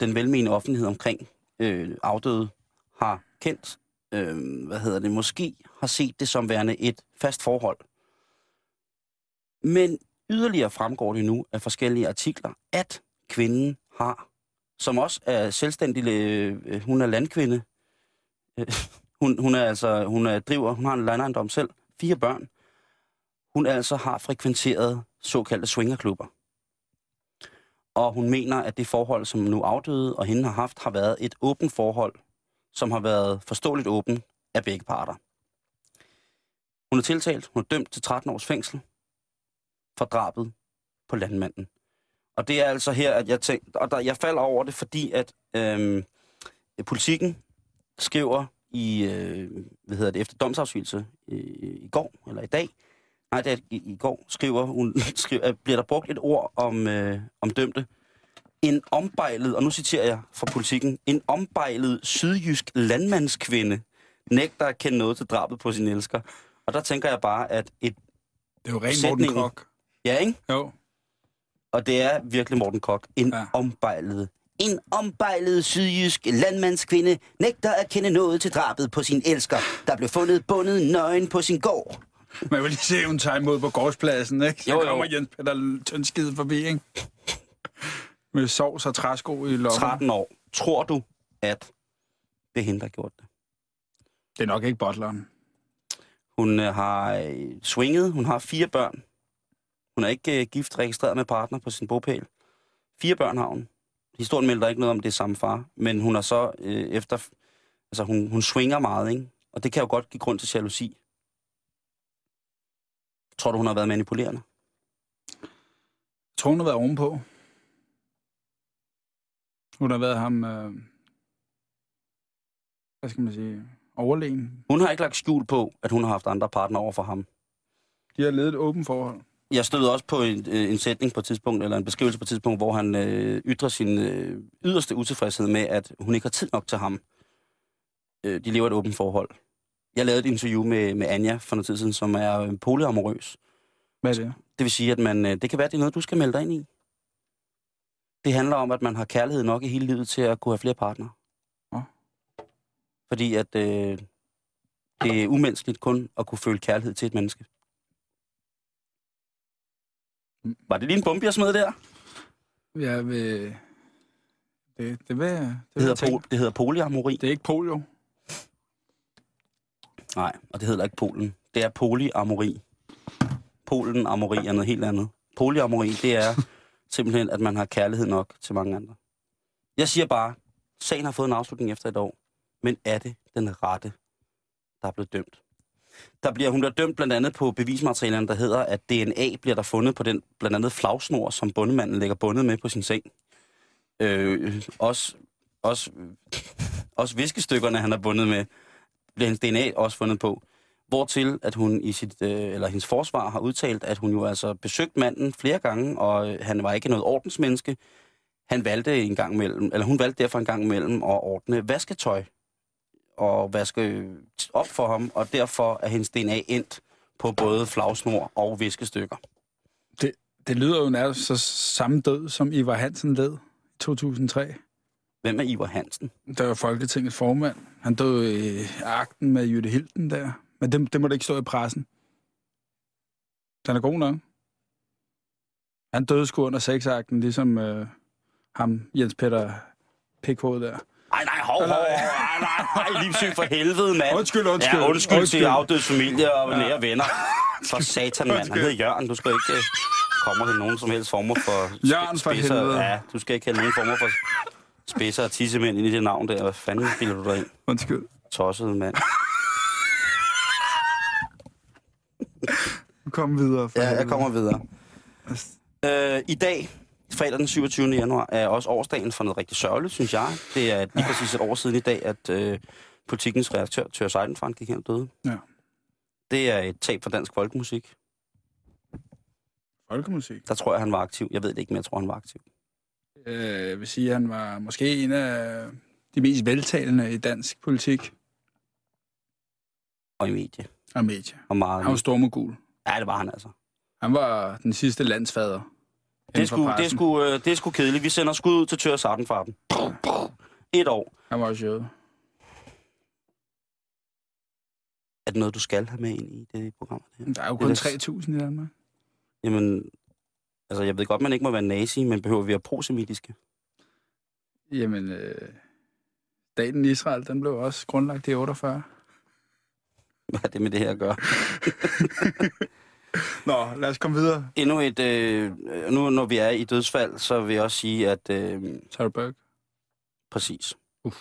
den velmenende offentlighed omkring øh, afdøde har kendt, øh, hvad hedder det, måske har set det som værende et fast forhold. Men yderligere fremgår det nu af forskellige artikler, at kvinden har, som også er selvstændig, øh, hun er landkvinde, øh, *laughs* hun, hun er altså, hun er driver, hun har en landejendom selv, fire børn, hun altså har frekventeret såkaldte swingerklubber. Og hun mener, at det forhold, som nu afdøde og hende har haft, har været et åbent forhold, som har været forståeligt åben af begge parter. Hun er tiltalt, hun er dømt til 13 års fængsel for drabet på landmanden. Og det er altså her, at jeg tænker, og der, jeg falder over det, fordi at øhm, politikken skriver i, øh, hvad hedder det, efter domsafsvigelse øh, i går, eller i dag, nej, det er i, i går, skriver hun, *laughs* skriver, bliver der brugt et ord om, øh, om dømte. En ombejlet, og nu citerer jeg fra politikken, en ombejlet sydjysk landmandskvinde nægter at kende noget til drabet på sin elsker. Og der tænker jeg bare, at et... Det er jo ren Morten. Kok. Ja, ikke? Jo. Og det er virkelig Morten Kok. En ja. ombejlet. En ombejlet sydjysk landmandskvinde nægter at kende noget til drabet på sin elsker, der blev fundet bundet nøgen på sin gård. Man vil lige se, hun tager imod på gårdspladsen, ikke? Så Jo, jo. kommer Jens Peter Tønskid forbi, ikke? Med sovs og træsko i lommen. 13 år. Tror du, at det er hende, der har gjort det? Det er nok ikke butleren. Hun øh, har øh, swinget. Hun har fire børn. Hun er ikke øh, gift registreret med partner på sin bopæl. Fire børn har hun. Historien melder ikke noget om, det er samme far. Men hun er så øh, efter... Altså, hun, hun swinger meget, ikke? Og det kan jo godt give grund til jalousi. Tror du, hun har været manipulerende? Jeg tror, hun har været ovenpå. Hun har været ham... Øh, hvad skal man sige? Overlegen. Hun har ikke lagt skjul på, at hun har haft andre partner over for ham. De har levet et åbent forhold. Jeg stødte også på en, øh, en sætning på et tidspunkt, eller en beskrivelse på et tidspunkt, hvor han øh, ytrer sin øh, yderste utilfredshed med, at hun ikke har tid nok til ham. Øh, de lever et åbent forhold. Jeg lavede et interview med, med Anja for noget tid siden, som er øh, polyamorøs. Hvad er det? Det vil sige, at man, øh, det kan være, det er noget, du skal melde dig ind i. Det handler om, at man har kærlighed nok i hele livet til at kunne have flere partnere. Nå. Fordi at øh, det er umenneskeligt kun at kunne føle kærlighed til et menneske. Mm. Var det lige en bombe, jeg smed der? Jeg vil... Det, det vil jeg... Det, Det hedder, pol, det hedder polyamori. det er ikke polio. Nej, og det hedder ikke Polen. Det er polyamori. Polen amori er noget helt andet. Polyamori, det er *laughs* simpelthen, at man har kærlighed nok til mange andre. Jeg siger bare, sagen har fået en afslutning efter et år. Men er det den rette, der er blevet dømt? Der bliver, hun bliver dømt blandt andet på bevismaterialerne, der hedder, at DNA bliver der fundet på den blandt andet flagsnor, som bundemanden lægger bundet med på sin seng. Øh, også, også, også viskestykkerne, han har bundet med, bliver hendes DNA også fundet på. Hvortil, at hun i sit, øh, eller hendes forsvar har udtalt, at hun jo altså besøgt manden flere gange, og øh, han var ikke noget ordensmenneske. Han valgte en gang mellem, eller hun valgte derfor en gang imellem at ordne vasketøj og vaske øh, op for ham, og derfor er hendes DNA endt på både flagsnor og viskestykker. Det, Det lyder jo nærmest så samme død, som Ivar Hansen led i 2003. Hvem er Ivar Hansen? Der var Folketingets formand. Han døde i akten med Jytte Hilden der. Men det, det må da ikke stå i pressen. Den er god nok. Han døde sgu under sexakten, ligesom øh, ham, Jens Peter Pikhoved der. Ej, nej, hov, hov, hov, ej, nej, nej, livssyg for helvede, mand. Undskyld, undskyld. Ja, undskyld, undskyld. til afdødes familie og nære venner. *laughs* For satan, mand. Han hedder Jørgen. Du skal ikke øh, komme til nogen som helst former for Jørgen for helvede. Ja, du skal ikke have nogen former for spidser og tissemænd ind i det navn der. Hvad fanden bilder du dig ind? Undskyld. Tosset, mand. Kom videre. For Ja, jeg kommer videre. Øh, I dag, fredag den 27. januar, er også årsdagen for noget rigtig sørgeligt, synes jeg. Det er lige præcis et år siden i dag, at øh, politikens redaktør, Tør Seidenfrank, gik hen og døde. Ja. Det er et tab for dansk folkemusik. Folkemusik. Der tror jeg, han var aktiv. Jeg ved det ikke, men jeg tror, han var aktiv. Øh, jeg vil sige, at han var måske en af de mest veltalende i dansk politik Og i medie. og medie. Og meget. Han var stormogul. Ja, det var han altså. Han var den sidste landsfader. Det sgu, det, sgu, øh, det sgu kedeligt. Vi sender skud ud til Tør Sardenfarben. Et år. Han var også jøde. Er det noget, du skal have med ind i det program? Der er jo kun det- 3.000 i Danmark. Jamen, altså jeg ved godt, man ikke må være nazi, men behøver vi at prosemitiske? Jamen, øh, staten Israel, den blev også grundlagt i 48. Hvad har det med det her at gøre? *laughs* Nå, lad os komme videre. Endnu et... Øh, nu når vi er i dødsfald, så vil jeg også sige, at... Øh, Sarah Burke. præcis. Uff.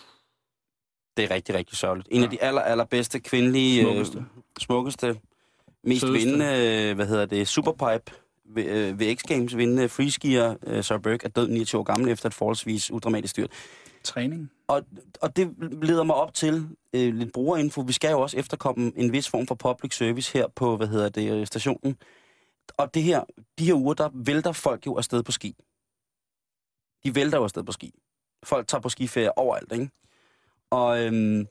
Det er rigtig, rigtig sørgeligt. En af Ja. de aller, allerbedste kvindelige... Smukkeste. Øh, smukkeste. Mest Sødeste. vindende, øh, hvad hedder det, Superpipe ved, øh, ved X-Games vindende freeskier, øh, Sarah Burke, er død 29 år gammel efter et forholdsvis udramatisk styrt. Træning. Og, og det leder mig op til øh, lidt brugerinfo. Vi skal jo også efterkomme en vis form for public service her på, hvad hedder det, øh, stationen. Og det her, de her uger, der vælter folk jo afsted på ski. De vælter jo afsted på ski. Folk tager på skiferie overalt, ikke? Og øhm,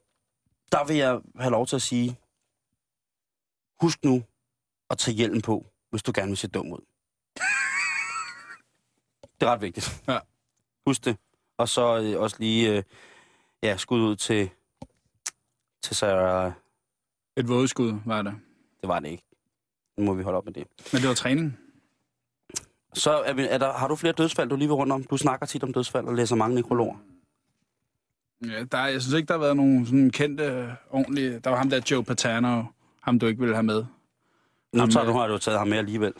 der vil jeg have lov til at sige, husk nu at tage hjelm på, hvis du gerne vil se dum ud. Det er ret vigtigt. Ja. Husk det. Og så øh, også lige, øh, ja, skud ud til, til Sarah. Et vådeskud var det. Det var det ikke. Nu må vi holde op med det. Men det var træning. Så er vi, er der, har du flere dødsfald, du lige vil rundt om? Du snakker tit om dødsfald og læser mange nekrologer. Ja, der, jeg synes ikke, der har været nogen sådan kendte, øh, ordentlige... Der var ham der Joe Patano, ham du ikke ville have med. Nu tager du, har du taget ham med alligevel.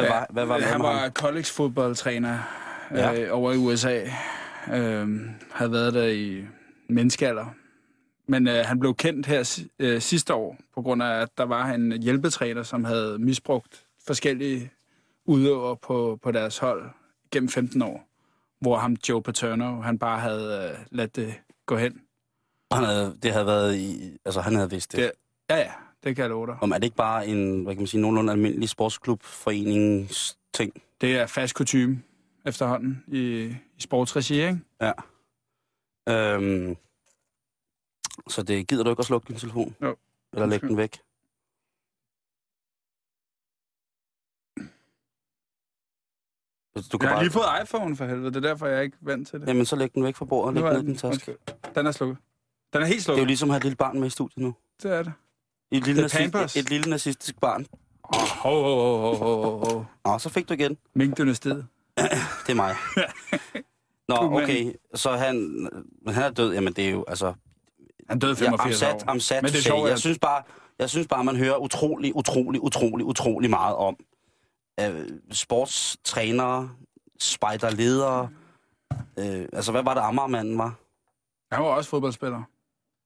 Hvad var, hvad var med Han var ham? college fodboldtræner. ja. øh, over i USA. Øh, havde været der i menneskealder. Men øh, han blev kendt her øh, sidste år, på grund af, at der var en hjælpetræner, som havde misbrugt forskellige udøvere på, på deres hold gennem 15 år. Hvor ham, Joe Paterno, han bare havde øh, ladt det gå hen. Han havde, det havde været i... Altså, han havde vidst det. det ja, ja. Det kan jeg love dig. Om er det ikke bare en, hvad kan man sige, nogenlunde almindelig sportsklubforeningsting? Det er fast kutume efterhånden i, i sportsregi, ikke? Ja. Øhm, så det gider du ikke at slukke din telefon? Jo. Eller lægge den væk? Du kan jeg har bare... lige fået iPhone for helvede, det er derfor, jeg er ikke vant til det. Jamen, så læg den væk fra bordet og læg den i din taske. Den er slukket. Den er helt slukket. Det er jo ligesom at have et lille barn med i studiet nu. Det er det. Et lille, nazist, et, et lille nazistisk barn. Åh, oh, ho, ho, ho, ho. Nå, så fik du igen. Mink-dynastiet. *clears throat* det er mig. *laughs* Nå, okay, så han, han er død. Jamen, det er jo, altså... Han døde 85 ja, I'm sad, I'm sad Men det er sjovt, jeg, synes bare, jeg synes bare, man hører utrolig, utrolig, utrolig, utrolig meget om øh, sportstrænere, spejderledere. Øh, altså, hvad var det, Amagermanden var? Han var også fodboldspiller.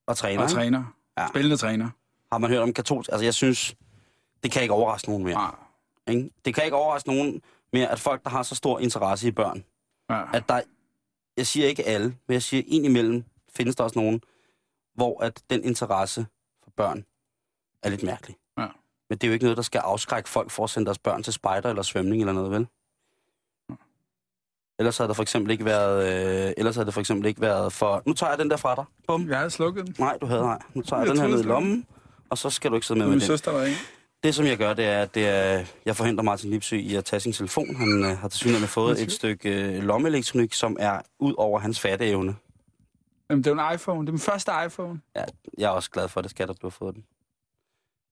Og træner. Og træner. Ja. Spillende træner. Har man hørt om katolsk? Altså, jeg synes, det kan ikke overraske nogen mere. Ikke? Det kan ikke overraske nogen mere, at folk, der har så stor interesse i børn, ja. at der, jeg siger ikke alle, men jeg siger imellem, findes der også nogen, hvor at den interesse for børn er lidt mærkelig. Ja. Men det er jo ikke noget, der skal afskrække folk for at sende deres børn til spejder eller svømning eller noget, vel? Ja. Ellers havde det for eksempel ikke været, øh, ellers havde det for eksempel ikke været for... Nu tager jeg den der fra dig. Bum. Jeg havde slukket den. Nej, du havde nej. Nu tager jeg, jeg den her ned i lommen, og så skal du ikke sidde med med den. søster der ikke? Det, som jeg gør, det er, at det er, jeg forhindrer Martin Lipsø i at tage sin telefon. Han øh, har til synligheden fået et stykke øh, lommeelektronik, som er ud over hans fatteevne. Jamen, det er jo en iPhone. Det er min første iPhone. Ja, jeg er også glad for det, skat, at du har fået den.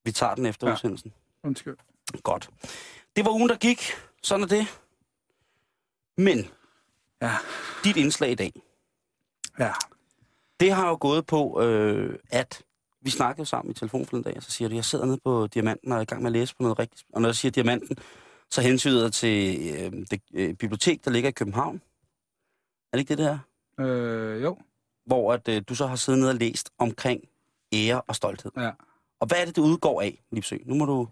Vi tager den efter ja. udsendelsen. Undskyld. Godt. Det var ugen, der gik. Sådan er det. Men, ja. dit indslag i dag. Ja. Det har jo gået på, øh, at vi snakkede sammen i telefon for en dag, og så siger du, jeg sidder nede på Diamanten og er i gang med at læse på noget rigtigt. Og når jeg siger Diamanten, så hensyder jeg til øh, det øh, bibliotek, der ligger i København. Er det ikke det, der? Øh, jo. Hvor at, øh, du så har siddet nede og læst omkring ære og stolthed. Ja. Og hvad er det, det udgår af, Lipsø? Nu må du...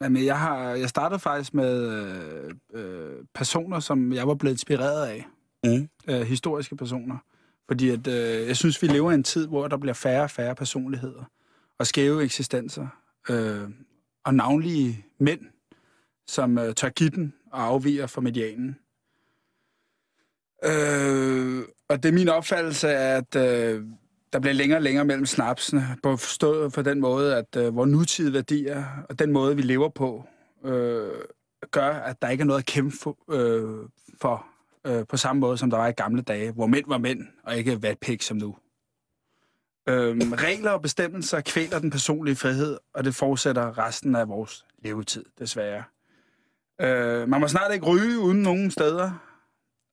Jamen, jeg, har, jeg startede faktisk med øh, øh, personer, som jeg var blevet inspireret af. Mm. Øh, historiske personer. Fordi at, øh, jeg synes, vi lever i en tid, hvor der bliver færre og færre personligheder og skæve eksistenser. Øh, og navnlige mænd, som øh, tør give den og afviger fra medianen. Øh, og det er min opfattelse, at øh, der bliver længere og længere mellem snapsene, på forstået på den måde, at øh, vores nutidige værdier og den måde, vi lever på, øh, gør, at der ikke er noget at kæmpe for, øh, for øh, på samme måde, som der var i gamle dage, hvor mænd var mænd, og ikke vatpik som nu. Øhm, *laughs* regler og bestemmelser kvæler den personlige frihed, og det fortsætter resten af vores levetid, desværre. Øh, man må snart ikke ryge uden nogen steder.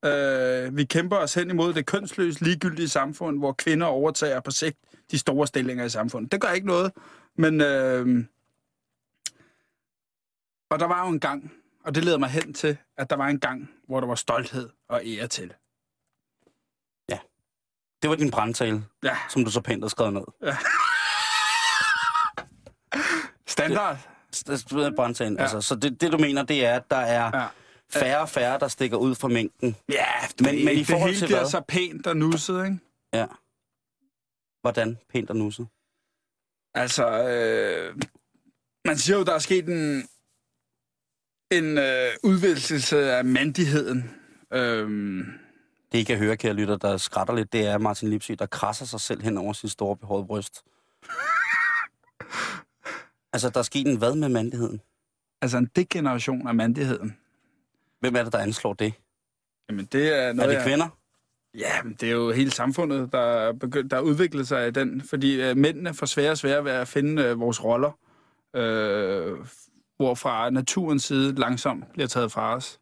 Øh, vi kæmper os hen imod det kønsløst ligegyldige samfund, hvor kvinder overtager på sigt de store stillinger i samfundet. Det gør ikke noget, men... Øh, og der var jo en gang, og det leder mig hen til, at der var en gang, hvor der var stolthed og ære til. Ja. Det var din brandtale, ja. som du så pænt har skrevet ned. Ja. Standard. Det, det er brandtalen. Ja. Altså, så det, det, du mener, det er, at der er ja. færre og færre, der stikker ud fra mængden. Ja, men, men i forhold det hele bliver så pænt og nusset, ikke? Ja. Hvordan pænt og nusset? Altså, øh, man siger jo, der er sket en, en øh, udvidelse af mandigheden. Øhm. Det, I kan høre, kære lytter, der skrætter lidt, det er Martin Lipsy, der krasser sig selv hen over sin store behårede bryst. *laughs* altså, der er sket en hvad med mandigheden? Altså en degeneration af mandigheden. Hvem er det, der anslår det? Jamen, det er noget, Er det kvinder? Jeg... Ja, men det er jo hele samfundet, der, begyndt, der udvikler sig i den. Fordi uh, mændene får sværere og sværere ved at finde uh, vores roller. Uh, hvorfra naturens side langsomt bliver taget fra os.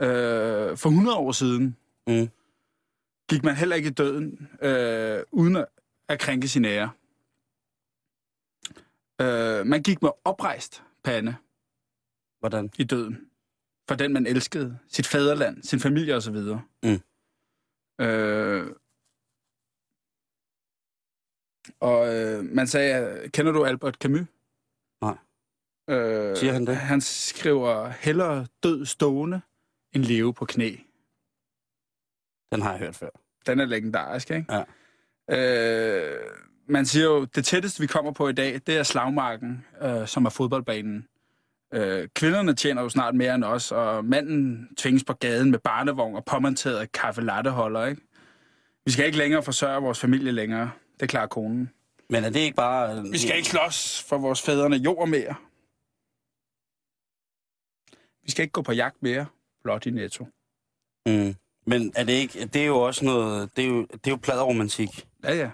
Øh, for 100 år siden mm. gik man heller ikke i døden øh, uden at krænke sin ære. Øh, man gik med oprejst pande. Hvordan? I døden. for den, man elskede. Sit fædreland, sin familie osv. Mm. Øh, og øh, man sagde, kender du Albert Camus? Nej. Øh, Siger han det? Han skriver, hellere død stående, end leve på knæ. Den har jeg hørt før. Den er legendarisk, ikke? Ja. Øh, man siger jo, det tætteste, vi kommer på i dag, det er slagmarken, øh, som er fodboldbanen. Øh, kvinderne tjener jo snart mere end os, og manden tvinges på gaden med barnevogn og påmonteret kaffe latteholder, ikke? Vi skal ikke længere forsørge vores familie længere. Det klarer konen. Men er det ikke bare... øh, Vi skal ikke slås for vores fædrene jord mere. Vi skal ikke gå på jagt mere, blot i netto. Mm. Men er det ikke... Det er jo også noget... Det er jo, det er jo pladeromantik. Ja, ja.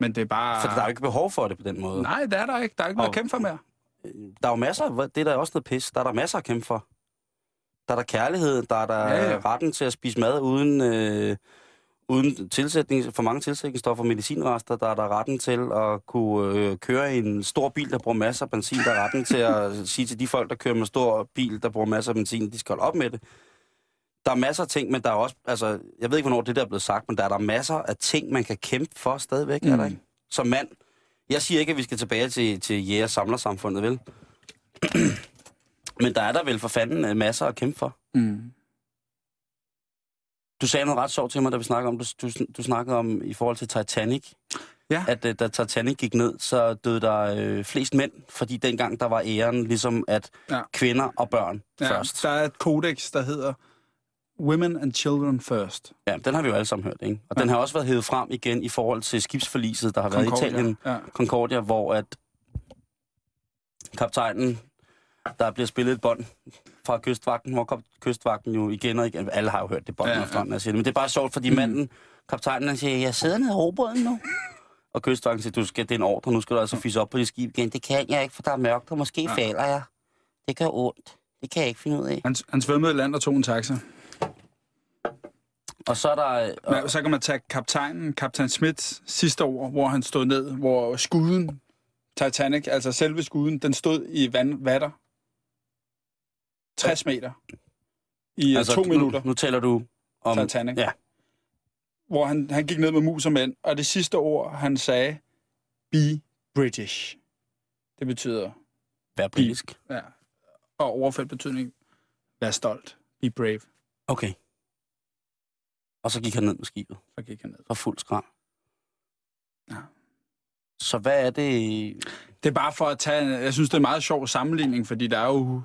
Men det er bare... For der er jo ikke behov for det på den måde. Nej, det er der ikke. Der er ikke noget at Og- kæmpe for mere. Der er jo masser... hvor- Det er der også noget pis. Der er der masser at kæmpe for. Der er der kærlighed. Der er der Ja, ja. retten til at spise mad uden... Øh, uden tilsætning, for mange tilsætningsstoffer og medicinrester, der er der retten til at kunne øh, køre i en stor bil, der bruger masser af benzin. Der er retten til at *laughs* sige til de folk, der kører med stor bil, der bruger masser af benzin, de skal holde op med det. Der er masser af ting, men der er også, altså, jeg ved ikke, hvornår det der er blevet sagt, men der er der masser af ting, man kan kæmpe for stadigvæk, mm. er der Mm. ikke? Som mand. Jeg siger ikke, at vi skal tilbage til, til jæger-samlersamfundet, vel? *clears throat* men der er der vel for fanden øh, masser at kæmpe for. Mm. Du sagde noget ret sjovt til mig, da vi snakkede om, du, du, du snakkede om i forhold til Titanic. Ja. At uh, da Titanic gik ned, så døde der øh, flest mænd, fordi dengang der var æren ligesom, at Ja. kvinder og børn Ja, først. der er et kodex, der hedder Women and Children First. Ja, den har vi jo alle sammen hørt, ikke? Og Ja. den har også været hævet frem igen i forhold til skibsforliset, der har været i Concordia. Italien, Ja. Concordia, hvor at kaptajnen, der bliver spillet et bånd fra kystvagten, hvor kom kystvagten jo igen og igen, alle har jo hørt det bånd Ja, ja, ja. men det er bare sjovt, fordi Mm. manden, kaptajnen, han siger, jeg sidder nede i robåden nu. Og kystvagten siger, du skal, det er en ordre, nu skal du altså fisse op på dit skib igen. Det kan jeg ikke, for der er mørkt, og måske Ja. ja. falder jeg. Det gør ondt. Det kan jeg ikke finde ud af. Han, han svømmede i land og tog en taxa. Og så er der... Og, Men, så kan man tage kaptajnen, kaptajn Smiths sidste år, hvor han stod ned, hvor skuden, Titanic, altså selve skuden, den stod i vand, vatter. 60 meter. I altså, to minutter, Nu, nu taler du om... Titanic. Ja, Hvor han, han gik ned med mus og mænd, og det sidste ord, han sagde, be British. Det betyder, vær britisk. ja, og overført betydning, vær stolt, be brave. Okay. Og så gik han ned med skibet. Så gik han ned. For fuld skram. Ja. Så hvad er det... Det er bare for at tage... Jeg synes, det er en meget sjov sammenligning, fordi der er jo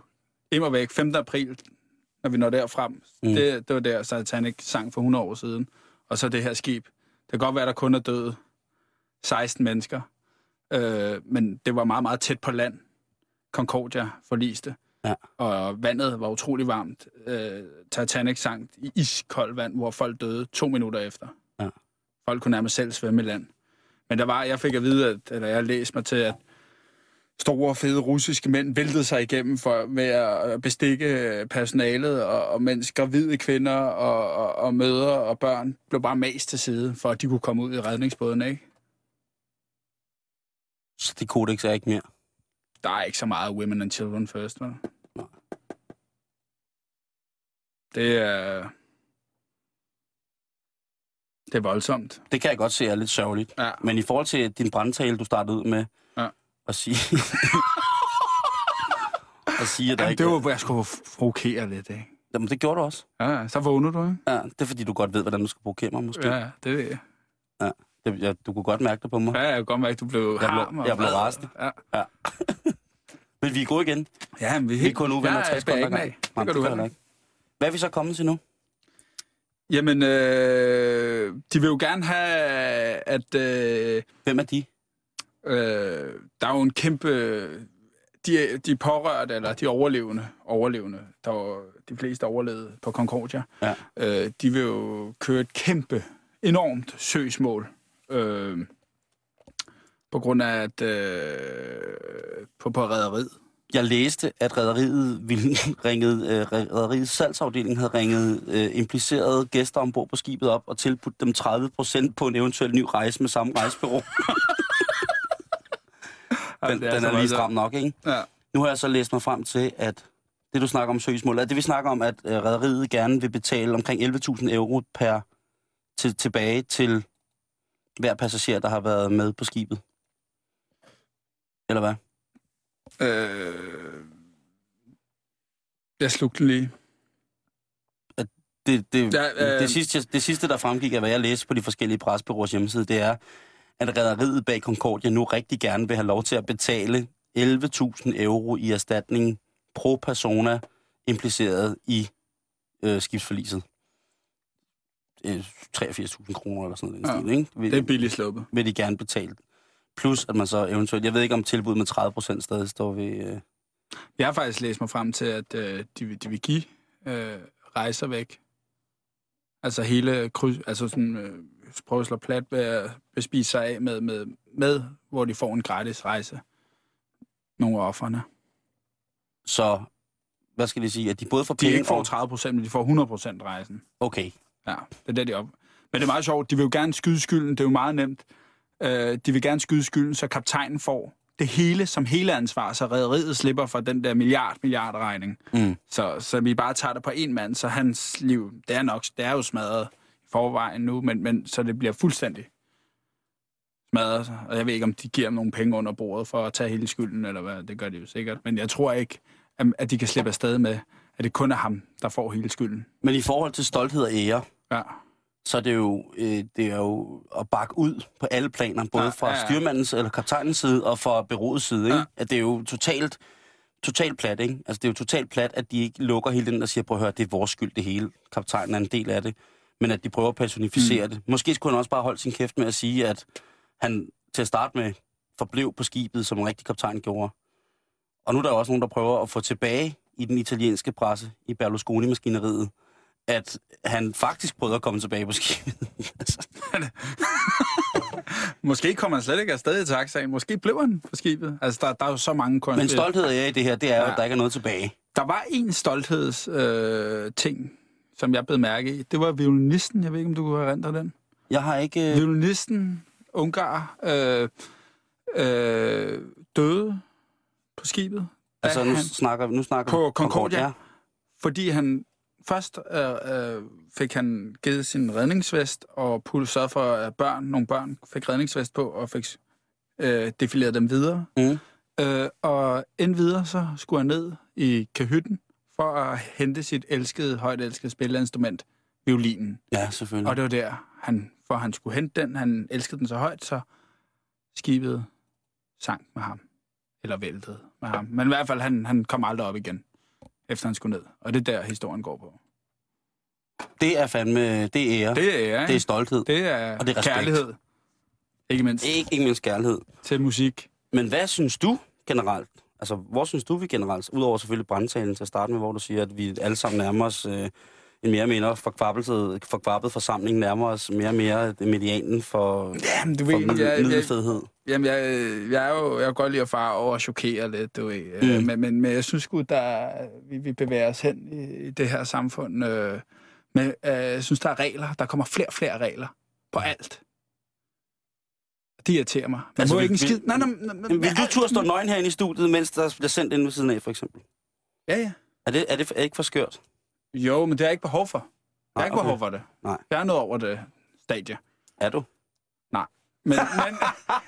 immer væk 5. april, når vi når derfrem. Mm. Det, det var der Titanic sang for 100 år siden. Og så det her skib. Det kan godt være, der kun er døde 16 mennesker. Øh, men det var meget, meget tæt på land. Concordia forliste. Ja. Og vandet var utrolig varmt. Øh, Titanic sank i iskoldt vand, hvor folk døde to minutter efter. Ja. Folk kunne nærmest selv svømme i land. Men der var, jeg fik at vide, at, eller jeg læste mig til, at store, fede russiske mænd væltede sig igennem for, med at bestikke personalet, og, og mens gravide kvinder og, og, og mødre og børn blev bare mast til side, for at de kunne komme ud i redningsbåden, ikke? Så det kodex er ikke mere. Der er ikke så meget women and children first, vel? Det er... Det er voldsomt. Det kan jeg godt se er lidt sørgeligt. Ja. Men i forhold til din brandtale, du startede ud med. At sige... at sige, at der Jamen, ikke... det var, hvor jeg skulle provokere lidt, ikke? Jamen, det gjorde du også. Ja, så vågner du, ikke? Ja, det er fordi, du godt ved, hvordan du skal provokere mig, måske. Ja. Ja, det ved jeg. Det, ja, du kunne godt mærke det på mig. Ja, jeg kan godt mærke, at du blev Jeg blev- harm. og jeg blev rasende. Ja. *laughs* Men vi er gode igen. Ja, men vi, Vi er kun uvenner ja, 60 jeg bærer sekunder ikke af. Det gør du heller ikke. Hvad er vi så kommet til nu? Jamen, øh, de vil jo gerne have, at... Øh, Hvem er de? Øh, der er jo en kæmpe... De, de pårørte, eller de overlevende, overlevende, der var de fleste overlevede på Concordia, Ja. øh, de vil jo køre et kæmpe, enormt søgsmål. Øh, på grund af, at øh, på, på rædderiet. Jeg læste, at rædderiet ville *laughs* ringet, øh, rædderiets salgsafdeling havde ringet øh, implicerede gæster ombord på skibet op og tilbudt dem 30 procent på en eventuel ny rejse med samme rejsebureau. *laughs* den, er den så er lige stram nok, ikke? Ja. Nu har jeg så læst mig frem til, at Det, du snakker om søgsmål, er det, vi snakker om, at øh, rædderiet gerne vil betale omkring 11.000 euro per til, tilbage til hver passager, der har været med på skibet? Eller hvad? Øh... Jeg slugte den lige. Det, det, Ja, øh... det, sidste, det sidste, der fremgik af, hvad jeg læste på de forskellige presbyråers hjemmeside, det er, at rædderiet bag Concordia nu rigtig gerne vil have lov til at betale 11.000 euro i erstatning pro persona impliceret i øh, skibsforliset. Øh, 83.000 kroner eller sådan noget. Ja, stil, ikke? Vil, Det er billigt sluppet. vil de gerne betale. Plus at man så eventuelt, jeg ved ikke om tilbud med 30 procent stadig står ved... Øh, Jeg har faktisk læst mig frem til, at øh, de, vil- de vil give øh, rejser væk. Altså hele kryds, altså sådan, øh, prøve at slå plat bespise sig af med, med, med, hvor de får en gratis rejse. Nogle af offerne. så, hvad skal de sige, at de både får De penge ikke får og... 30 procent, men de får 100 procent rejsen. Okay, Ja, det er det, de op. Men det er meget sjovt. De vil jo gerne skyde skylden. Det er jo meget nemt. Øh, de vil gerne skyde skylden, så kaptajnen får det hele som hele ansvar, så rædderiet slipper for den der milliard, milliard regning. Mm. Så, så vi bare tager det på en mand, så hans liv, det er nok, det er jo smadret forvejen nu, men, men så det bliver fuldstændig smadret. Og jeg ved ikke, om de giver ham nogle penge under bordet for at tage hele skylden, eller hvad, det gør de jo sikkert. Men jeg tror ikke, at, de kan slippe afsted med, at det kun er ham, der får hele skylden. Men i forhold til stolthed og ære, Ja. så er det jo, øh, det er jo at bakke ud på alle planer, både Ja, fra ja, ja. styrmandens eller kaptajnens side og fra beroets side. Ikke? Ja. At det er jo totalt, totalt plat, ikke? Altså det er jo totalt plat, at de ikke lukker hele den og siger, prøv at høre, det er vores skyld det hele. Kaptajnen er en del af det. Men at de prøver at personificere mm. det. Måske skulle han også bare holde sin kæft med at sige, at han til at starte med forblev på skibet, som en rigtig kaptajn gjorde. Og nu er der også nogen, der prøver at få tilbage i den italienske presse, i Berlusconi-maskineriet, at han faktisk prøvede at komme tilbage på skibet. *laughs* Altså, *laughs* Måske kommer han slet ikke afsted i taxaen. Måske blev han på skibet. Altså, der, der er jo så mange Men konspirationer. stolthed af i det her, det er Ja. at der ikke er noget tilbage. Der var en stoltheds øh, ting, som jeg blev mærke i. Det var violinisten. Jeg ved ikke, om du kunne erindre den. Jeg har ikke... Øh, Violinisten, Ungar, øh, øh, døde på skibet. altså, nu han, snakker, nu snakker På vi- Concordia? fordi han først øh, øh, fik han givet sin redningsvest, og Pul sørgede for, at børn, nogle børn fik redningsvest på, og fik øh, defileret dem videre. Mm. Øh, og inden videre, så skulle han ned i kahytten for at hente sit elskede, højt elskede spilleinstrument, violinen. Ja, selvfølgelig. Og det var der, han, for han skulle hente den. Han elskede den så højt, så skibet sank med ham. Eller væltede med ham. Men i hvert fald, han, han kom aldrig op igen, efter han skulle ned. Og det er der, historien går på. Det er fandme... Det er ære. Det, er, det er stolthed. det er, og det er respekt. kærlighed. Ikke mindst Ikke, ikke mindst kærlighed. til musik. Men hvad synes du generelt? Altså, hvor synes du, vi generelt, udover selvfølgelig brandtalen til at starte med, hvor du siger, at vi alle sammen nærmer os øh, en mere og mere forkvappet, forkvappet forsamling, nærmer os mere og mere medianen for, Jamen, du for ved, jeg, jeg, middelfedhed. Jamen, jeg, jeg, er jo, jeg kan godt lide at fare over og chokere lidt, du ved. Mm. Mm. Men, men, men jeg synes sgu, der, vi, vi bevæger os hen i, i det her samfund. Øh, men øh, jeg synes, der er regler. Der kommer flere og flere regler på alt. Det irriterer mig. Man Altså, må vil- ikke en skid... Nej, nej, nej, nej, Vil du turde stå nøgen herinde i studiet, mens der bliver sendt ind ved siden af, for eksempel? Ja, ja. Er det, er det er det ikke for skørt? Jo, men det er ikke behov for. Der er Nej, ikke okay. behov for det. Nej. Der er noget over det stadie. Er du? Men,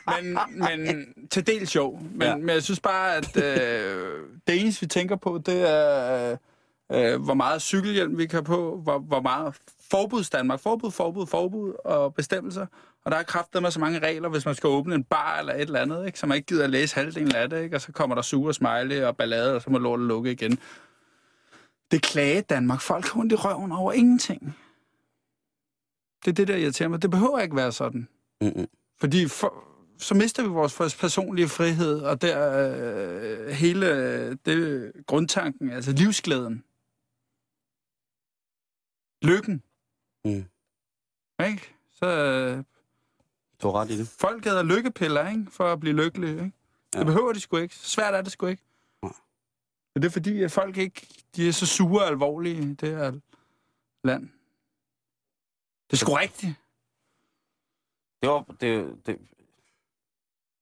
men, men, men til dels jo. Men, Ja. men jeg synes bare, at øh, det eneste, vi tænker på, det er, øh, hvor meget cykelhjelm vi kan på, hvor, hvor meget forbuds Danmark, forbud, forbud, forbud og bestemmelser. Og der er kraftet med så mange regler, hvis man skal åbne en bar eller et eller andet, ikke? så man ikke gider at læse halvdelen af det, ikke? og så kommer der sure smiley og ballade, og så må lortet lukke igen. Det klage Danmark. Folk har ondt i røven over ingenting. Det er det, der irriterer mig. Det behøver ikke være sådan. Mm-mm. Fordi for, så mister vi vores personlige frihed, og der øh, hele øh, det grundtanken, altså livsglæden. Lykken. Mm. Ikke? Så øh, Du har ret i det. folk æder lykkepiller, ikke? For at blive lykkelige, ikke? Ja. Ja. Det behøver de sgu ikke. Så svært er det sgu ikke. Nej. Men det er fordi, at folk ikke de er så sure og alvorlige i det her land. Det er sgu rigtigt. Det var, det, det,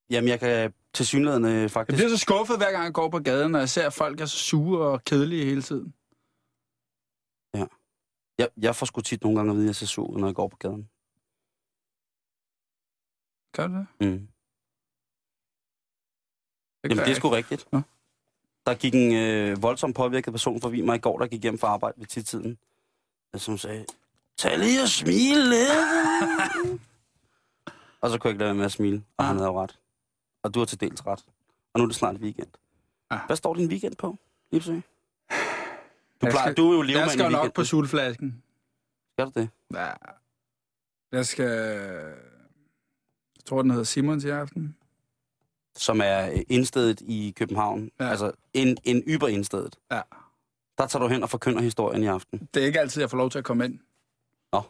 jamen, jeg kan til synligheden Jeg faktisk. bliver så skuffet, hver gang jeg går på gaden, og jeg ser, at folk er så sure og kedelige hele tiden. Jeg, jeg får sgu tit nogle gange at vide, at jeg ser sur, ud, når jeg går på gaden. Gør du det? Mm. Det Jamen, det er sgu rigtigt. Nå. Der gik en øh, voldsomt påvirket person forbi mig i går, der gik hjem fra arbejde ved tidtiden, som sagde, tag lige og smile lidt. *laughs* og så kunne jeg ikke lade være med at smile, og Ah. han havde jo ret. Og du har til dels ret. Og nu er det snart weekend. Ah. Hvad står din weekend på, Lipsø? Du, plejer, skal- du er jo levemand Jeg skal nok på sultflasken. Skal du det? Ja. Jeg skal... Jeg tror, den hedder Simons i aften. Som er indstedet i København. Ja. Altså en, en yber indstedet. Ja. Der tager du hen og forkynder historien i aften. Det er ikke altid, jeg får lov til at komme ind. Nå.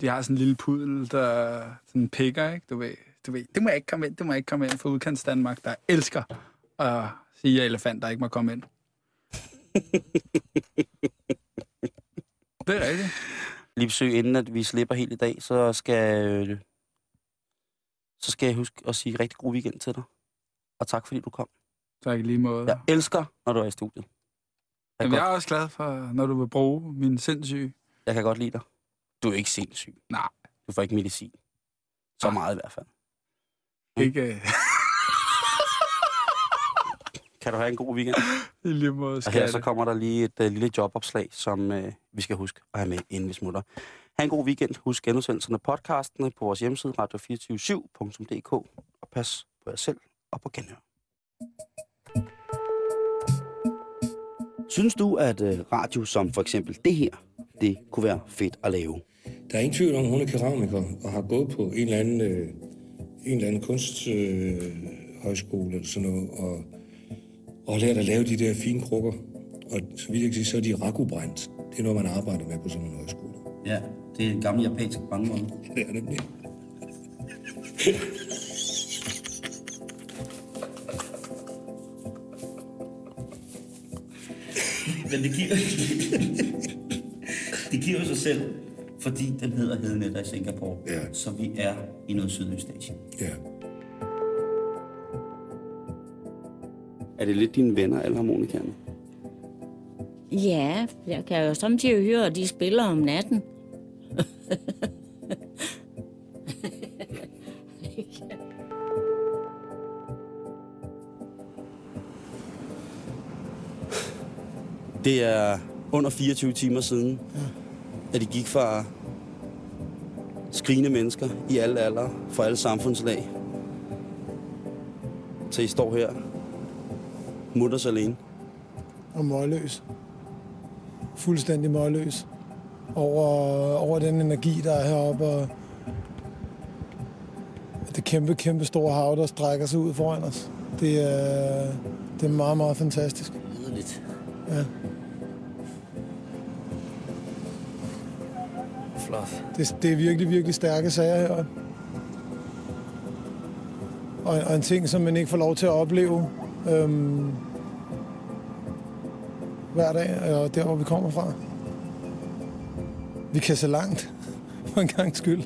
De har sådan en lille pudel, der sådan pikker, ikke? Du ved, du ved, det må jeg ikke komme ind, det må jeg ikke komme ind for udkants Danmark, der elsker at sige, at elefanter ikke må komme ind. *laughs* det er rigtigt. Lipsø, inden at vi slipper helt i dag, så skal, øh, så skal jeg huske at sige rigtig god weekend til dig. Og tak fordi du kom. Tak i lige måde. Jeg elsker, når du er i studiet. Jeg, Jamen, jeg er også glad for, når du vil bruge min sindssyge. jeg kan godt lide dig. Du er ikke sindssyg. Nej. Du får ikke medicin. Så Ah. meget i hvert fald. Ikke øh, *laughs* Kan du have en god weekend? i lige måde Og her så kommer der lige et uh, lille jobopslag, som uh, vi skal huske at have med, inden vi smutter. Ha' en god weekend. Husk genudsendelserne af podcastene på vores hjemmeside radio247.dk. Og pas på jer selv og på genhør. Synes du, at uh, radio som for eksempel det her, det kunne være fedt at lave? Der er ingen tvivl om, at hun er keramiker og har gået på en eller anden, øh, en eller anden kunsthøjskole øh, eller sådan noget, og, og har lært at lave de der fine krukker. Og så vidt jeg kan sige, så er de rakubrændt. Det er noget, man arbejder med på sådan en højskole. Ja, det er en gammel japansk bankmål. Det er nemlig. Men det giver, det giver jo sig selv, fordi den hedder Hedenetter i Singapore. Ja. Så vi er i noget sydøstasien. Ja. Er det lidt dine venner, alle harmonikerne? Ja, jeg kan jo samtidig høre, at de spiller om natten. *laughs* Det er under 24 timer siden, at de gik fra skrigende mennesker i alle aldre, fra alle samfundslag, til I står her, mutters alene. og målløs. Fuldstændig målløs over, over den energi, der er heroppe, og det kæmpe, kæmpe store hav, der strækker sig ud foran os. Det er, det er meget, meget fantastisk. Liderligt. Ja. Flot. Det, det er virkelig, virkelig stærke sager her. Og, og en ting, som man ikke får lov til at opleve øhm, hver dag, og der, hvor vi kommer fra. Vi kan se langt, for en gang skyld.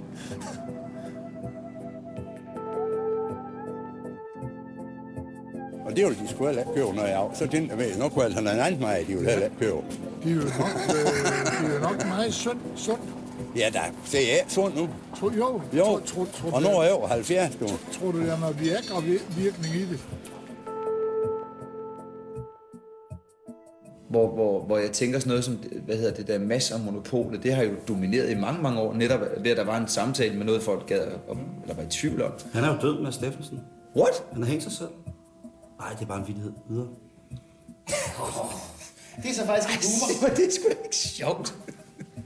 Og det vil de sgu heller ikke købe, når jeg er af. Så ved, nu kunne altså en anden mig, de vil heller ikke købe. De er jo nok, øh, de er nok meget sund. sund. Ja, da, det er sundt nu. Tro, jo, Jo, Tro, tro, tro, og nu er jeg over 70 nu. Tror du, der er noget Viagra-virkning i det? Hvor, hvor, hvor jeg tænker sådan noget som, hvad hedder det der, masser af monopolet, det har jo domineret i mange, mange år, netop ved at der var en samtale med noget, folk gad, om, eller var i tvivl om. Han er jo død med Steffensen. What? Han har hængt sig selv. Nej, det er bare en vittighed. Videre. *laughs* Det er så faktisk ikke humor. det er sgu ikke sjovt.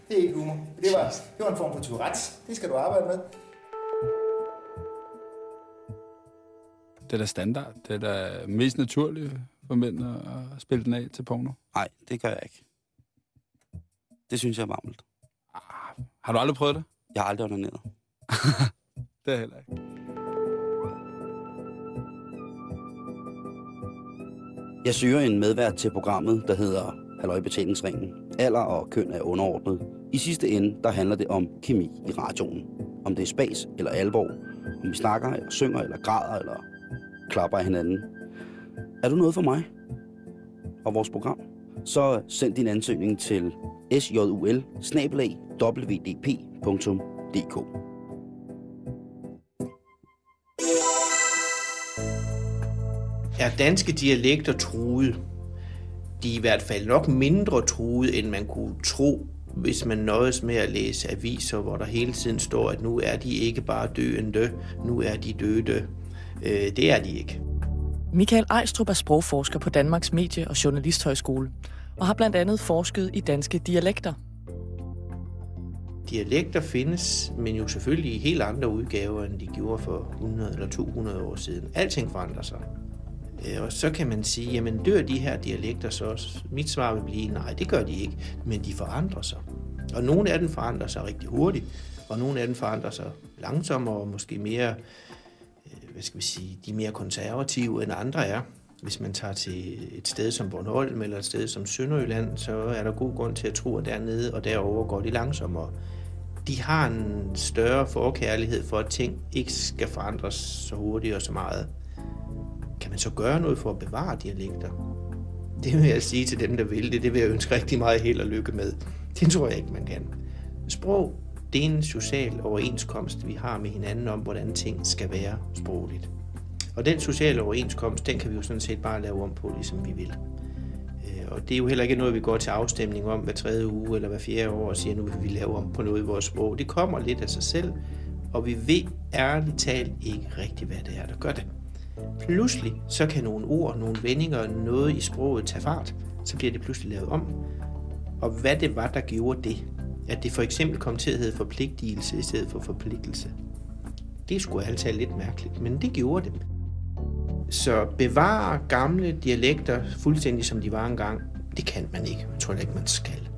Det er ikke humor. Det var, det var en form for Tourette's. Det skal du arbejde med. Det er da standard. Det er da mest naturligt for mænd at spille den af til porno. Nej, det gør jeg ikke. Det synes jeg er varmt. Har du aldrig prøvet det? Jeg har aldrig onaneret. *laughs* Det er heller ikke. Jeg søger en medvært til programmet, der hedder Halløj Betalingsringen. Alder og køn er underordnet. I sidste ende, der handler det om kemi i radioen. Om det er spas eller alvor. Om vi snakker eller synger eller græder eller klapper af hinanden. Er du noget for mig og vores program? Så send din ansøgning til sjul Er danske dialekter truet? De er i hvert fald nok mindre truet, end man kunne tro, hvis man nøjes med at læse aviser, hvor der hele tiden står, at nu er de ikke bare døende, nu er de døde. Øh, det er de ikke. Michael Ejstrup er sprogforsker på Danmarks Medie- og Journalisthøjskole og har blandt andet forsket i danske dialekter. Dialekter findes, men jo selvfølgelig i helt andre udgaver, end de gjorde for 100 eller 200 år siden. Alting forandrer sig. Øh, og så kan man sige, jamen dør de her dialekter så også? Mit svar vil blive, nej, det gør de ikke, men de forandrer sig. Og nogle af dem forandrer sig rigtig hurtigt, og nogle af dem forandrer sig langsommere og måske mere, hvad skal vi sige, de er mere konservative end andre er. Hvis man tager til et sted som Bornholm eller et sted som Sønderjylland, så er der god grund til at tro, at dernede og derover går de langsommere. De har en større forkærlighed for, at ting ikke skal forandres så hurtigt og så meget. Kan man så gøre noget for at bevare dialekter? Det vil jeg sige til dem, der vil det. Det vil jeg ønske rigtig meget held og lykke med. Det tror jeg ikke, man kan. Sprog, det er en social overenskomst, vi har med hinanden om, hvordan ting skal være sprogligt. Og den sociale overenskomst, den kan vi jo sådan set bare lave om på, ligesom vi vil. Øh, og det er jo heller ikke noget, vi går til afstemning om hver tredje uge eller hver fjerde år og siger, nu vil vi lave om på noget i vores sprog. Det kommer lidt af sig selv, og vi ved ærligt talt ikke rigtigt, hvad det er, der gør det. Pludselig så kan nogle ord, nogle vendinger, noget i sproget tage fart, så bliver det pludselig lavet om. Og hvad det var, der gjorde det, at det for eksempel kom til at hedde forpligtelse i stedet for forpligtelse. Det skulle altid lidt mærkeligt, men det gjorde det. Så bevare gamle dialekter fuldstændig som de var engang, det kan man ikke. Jeg tror ikke, man skal.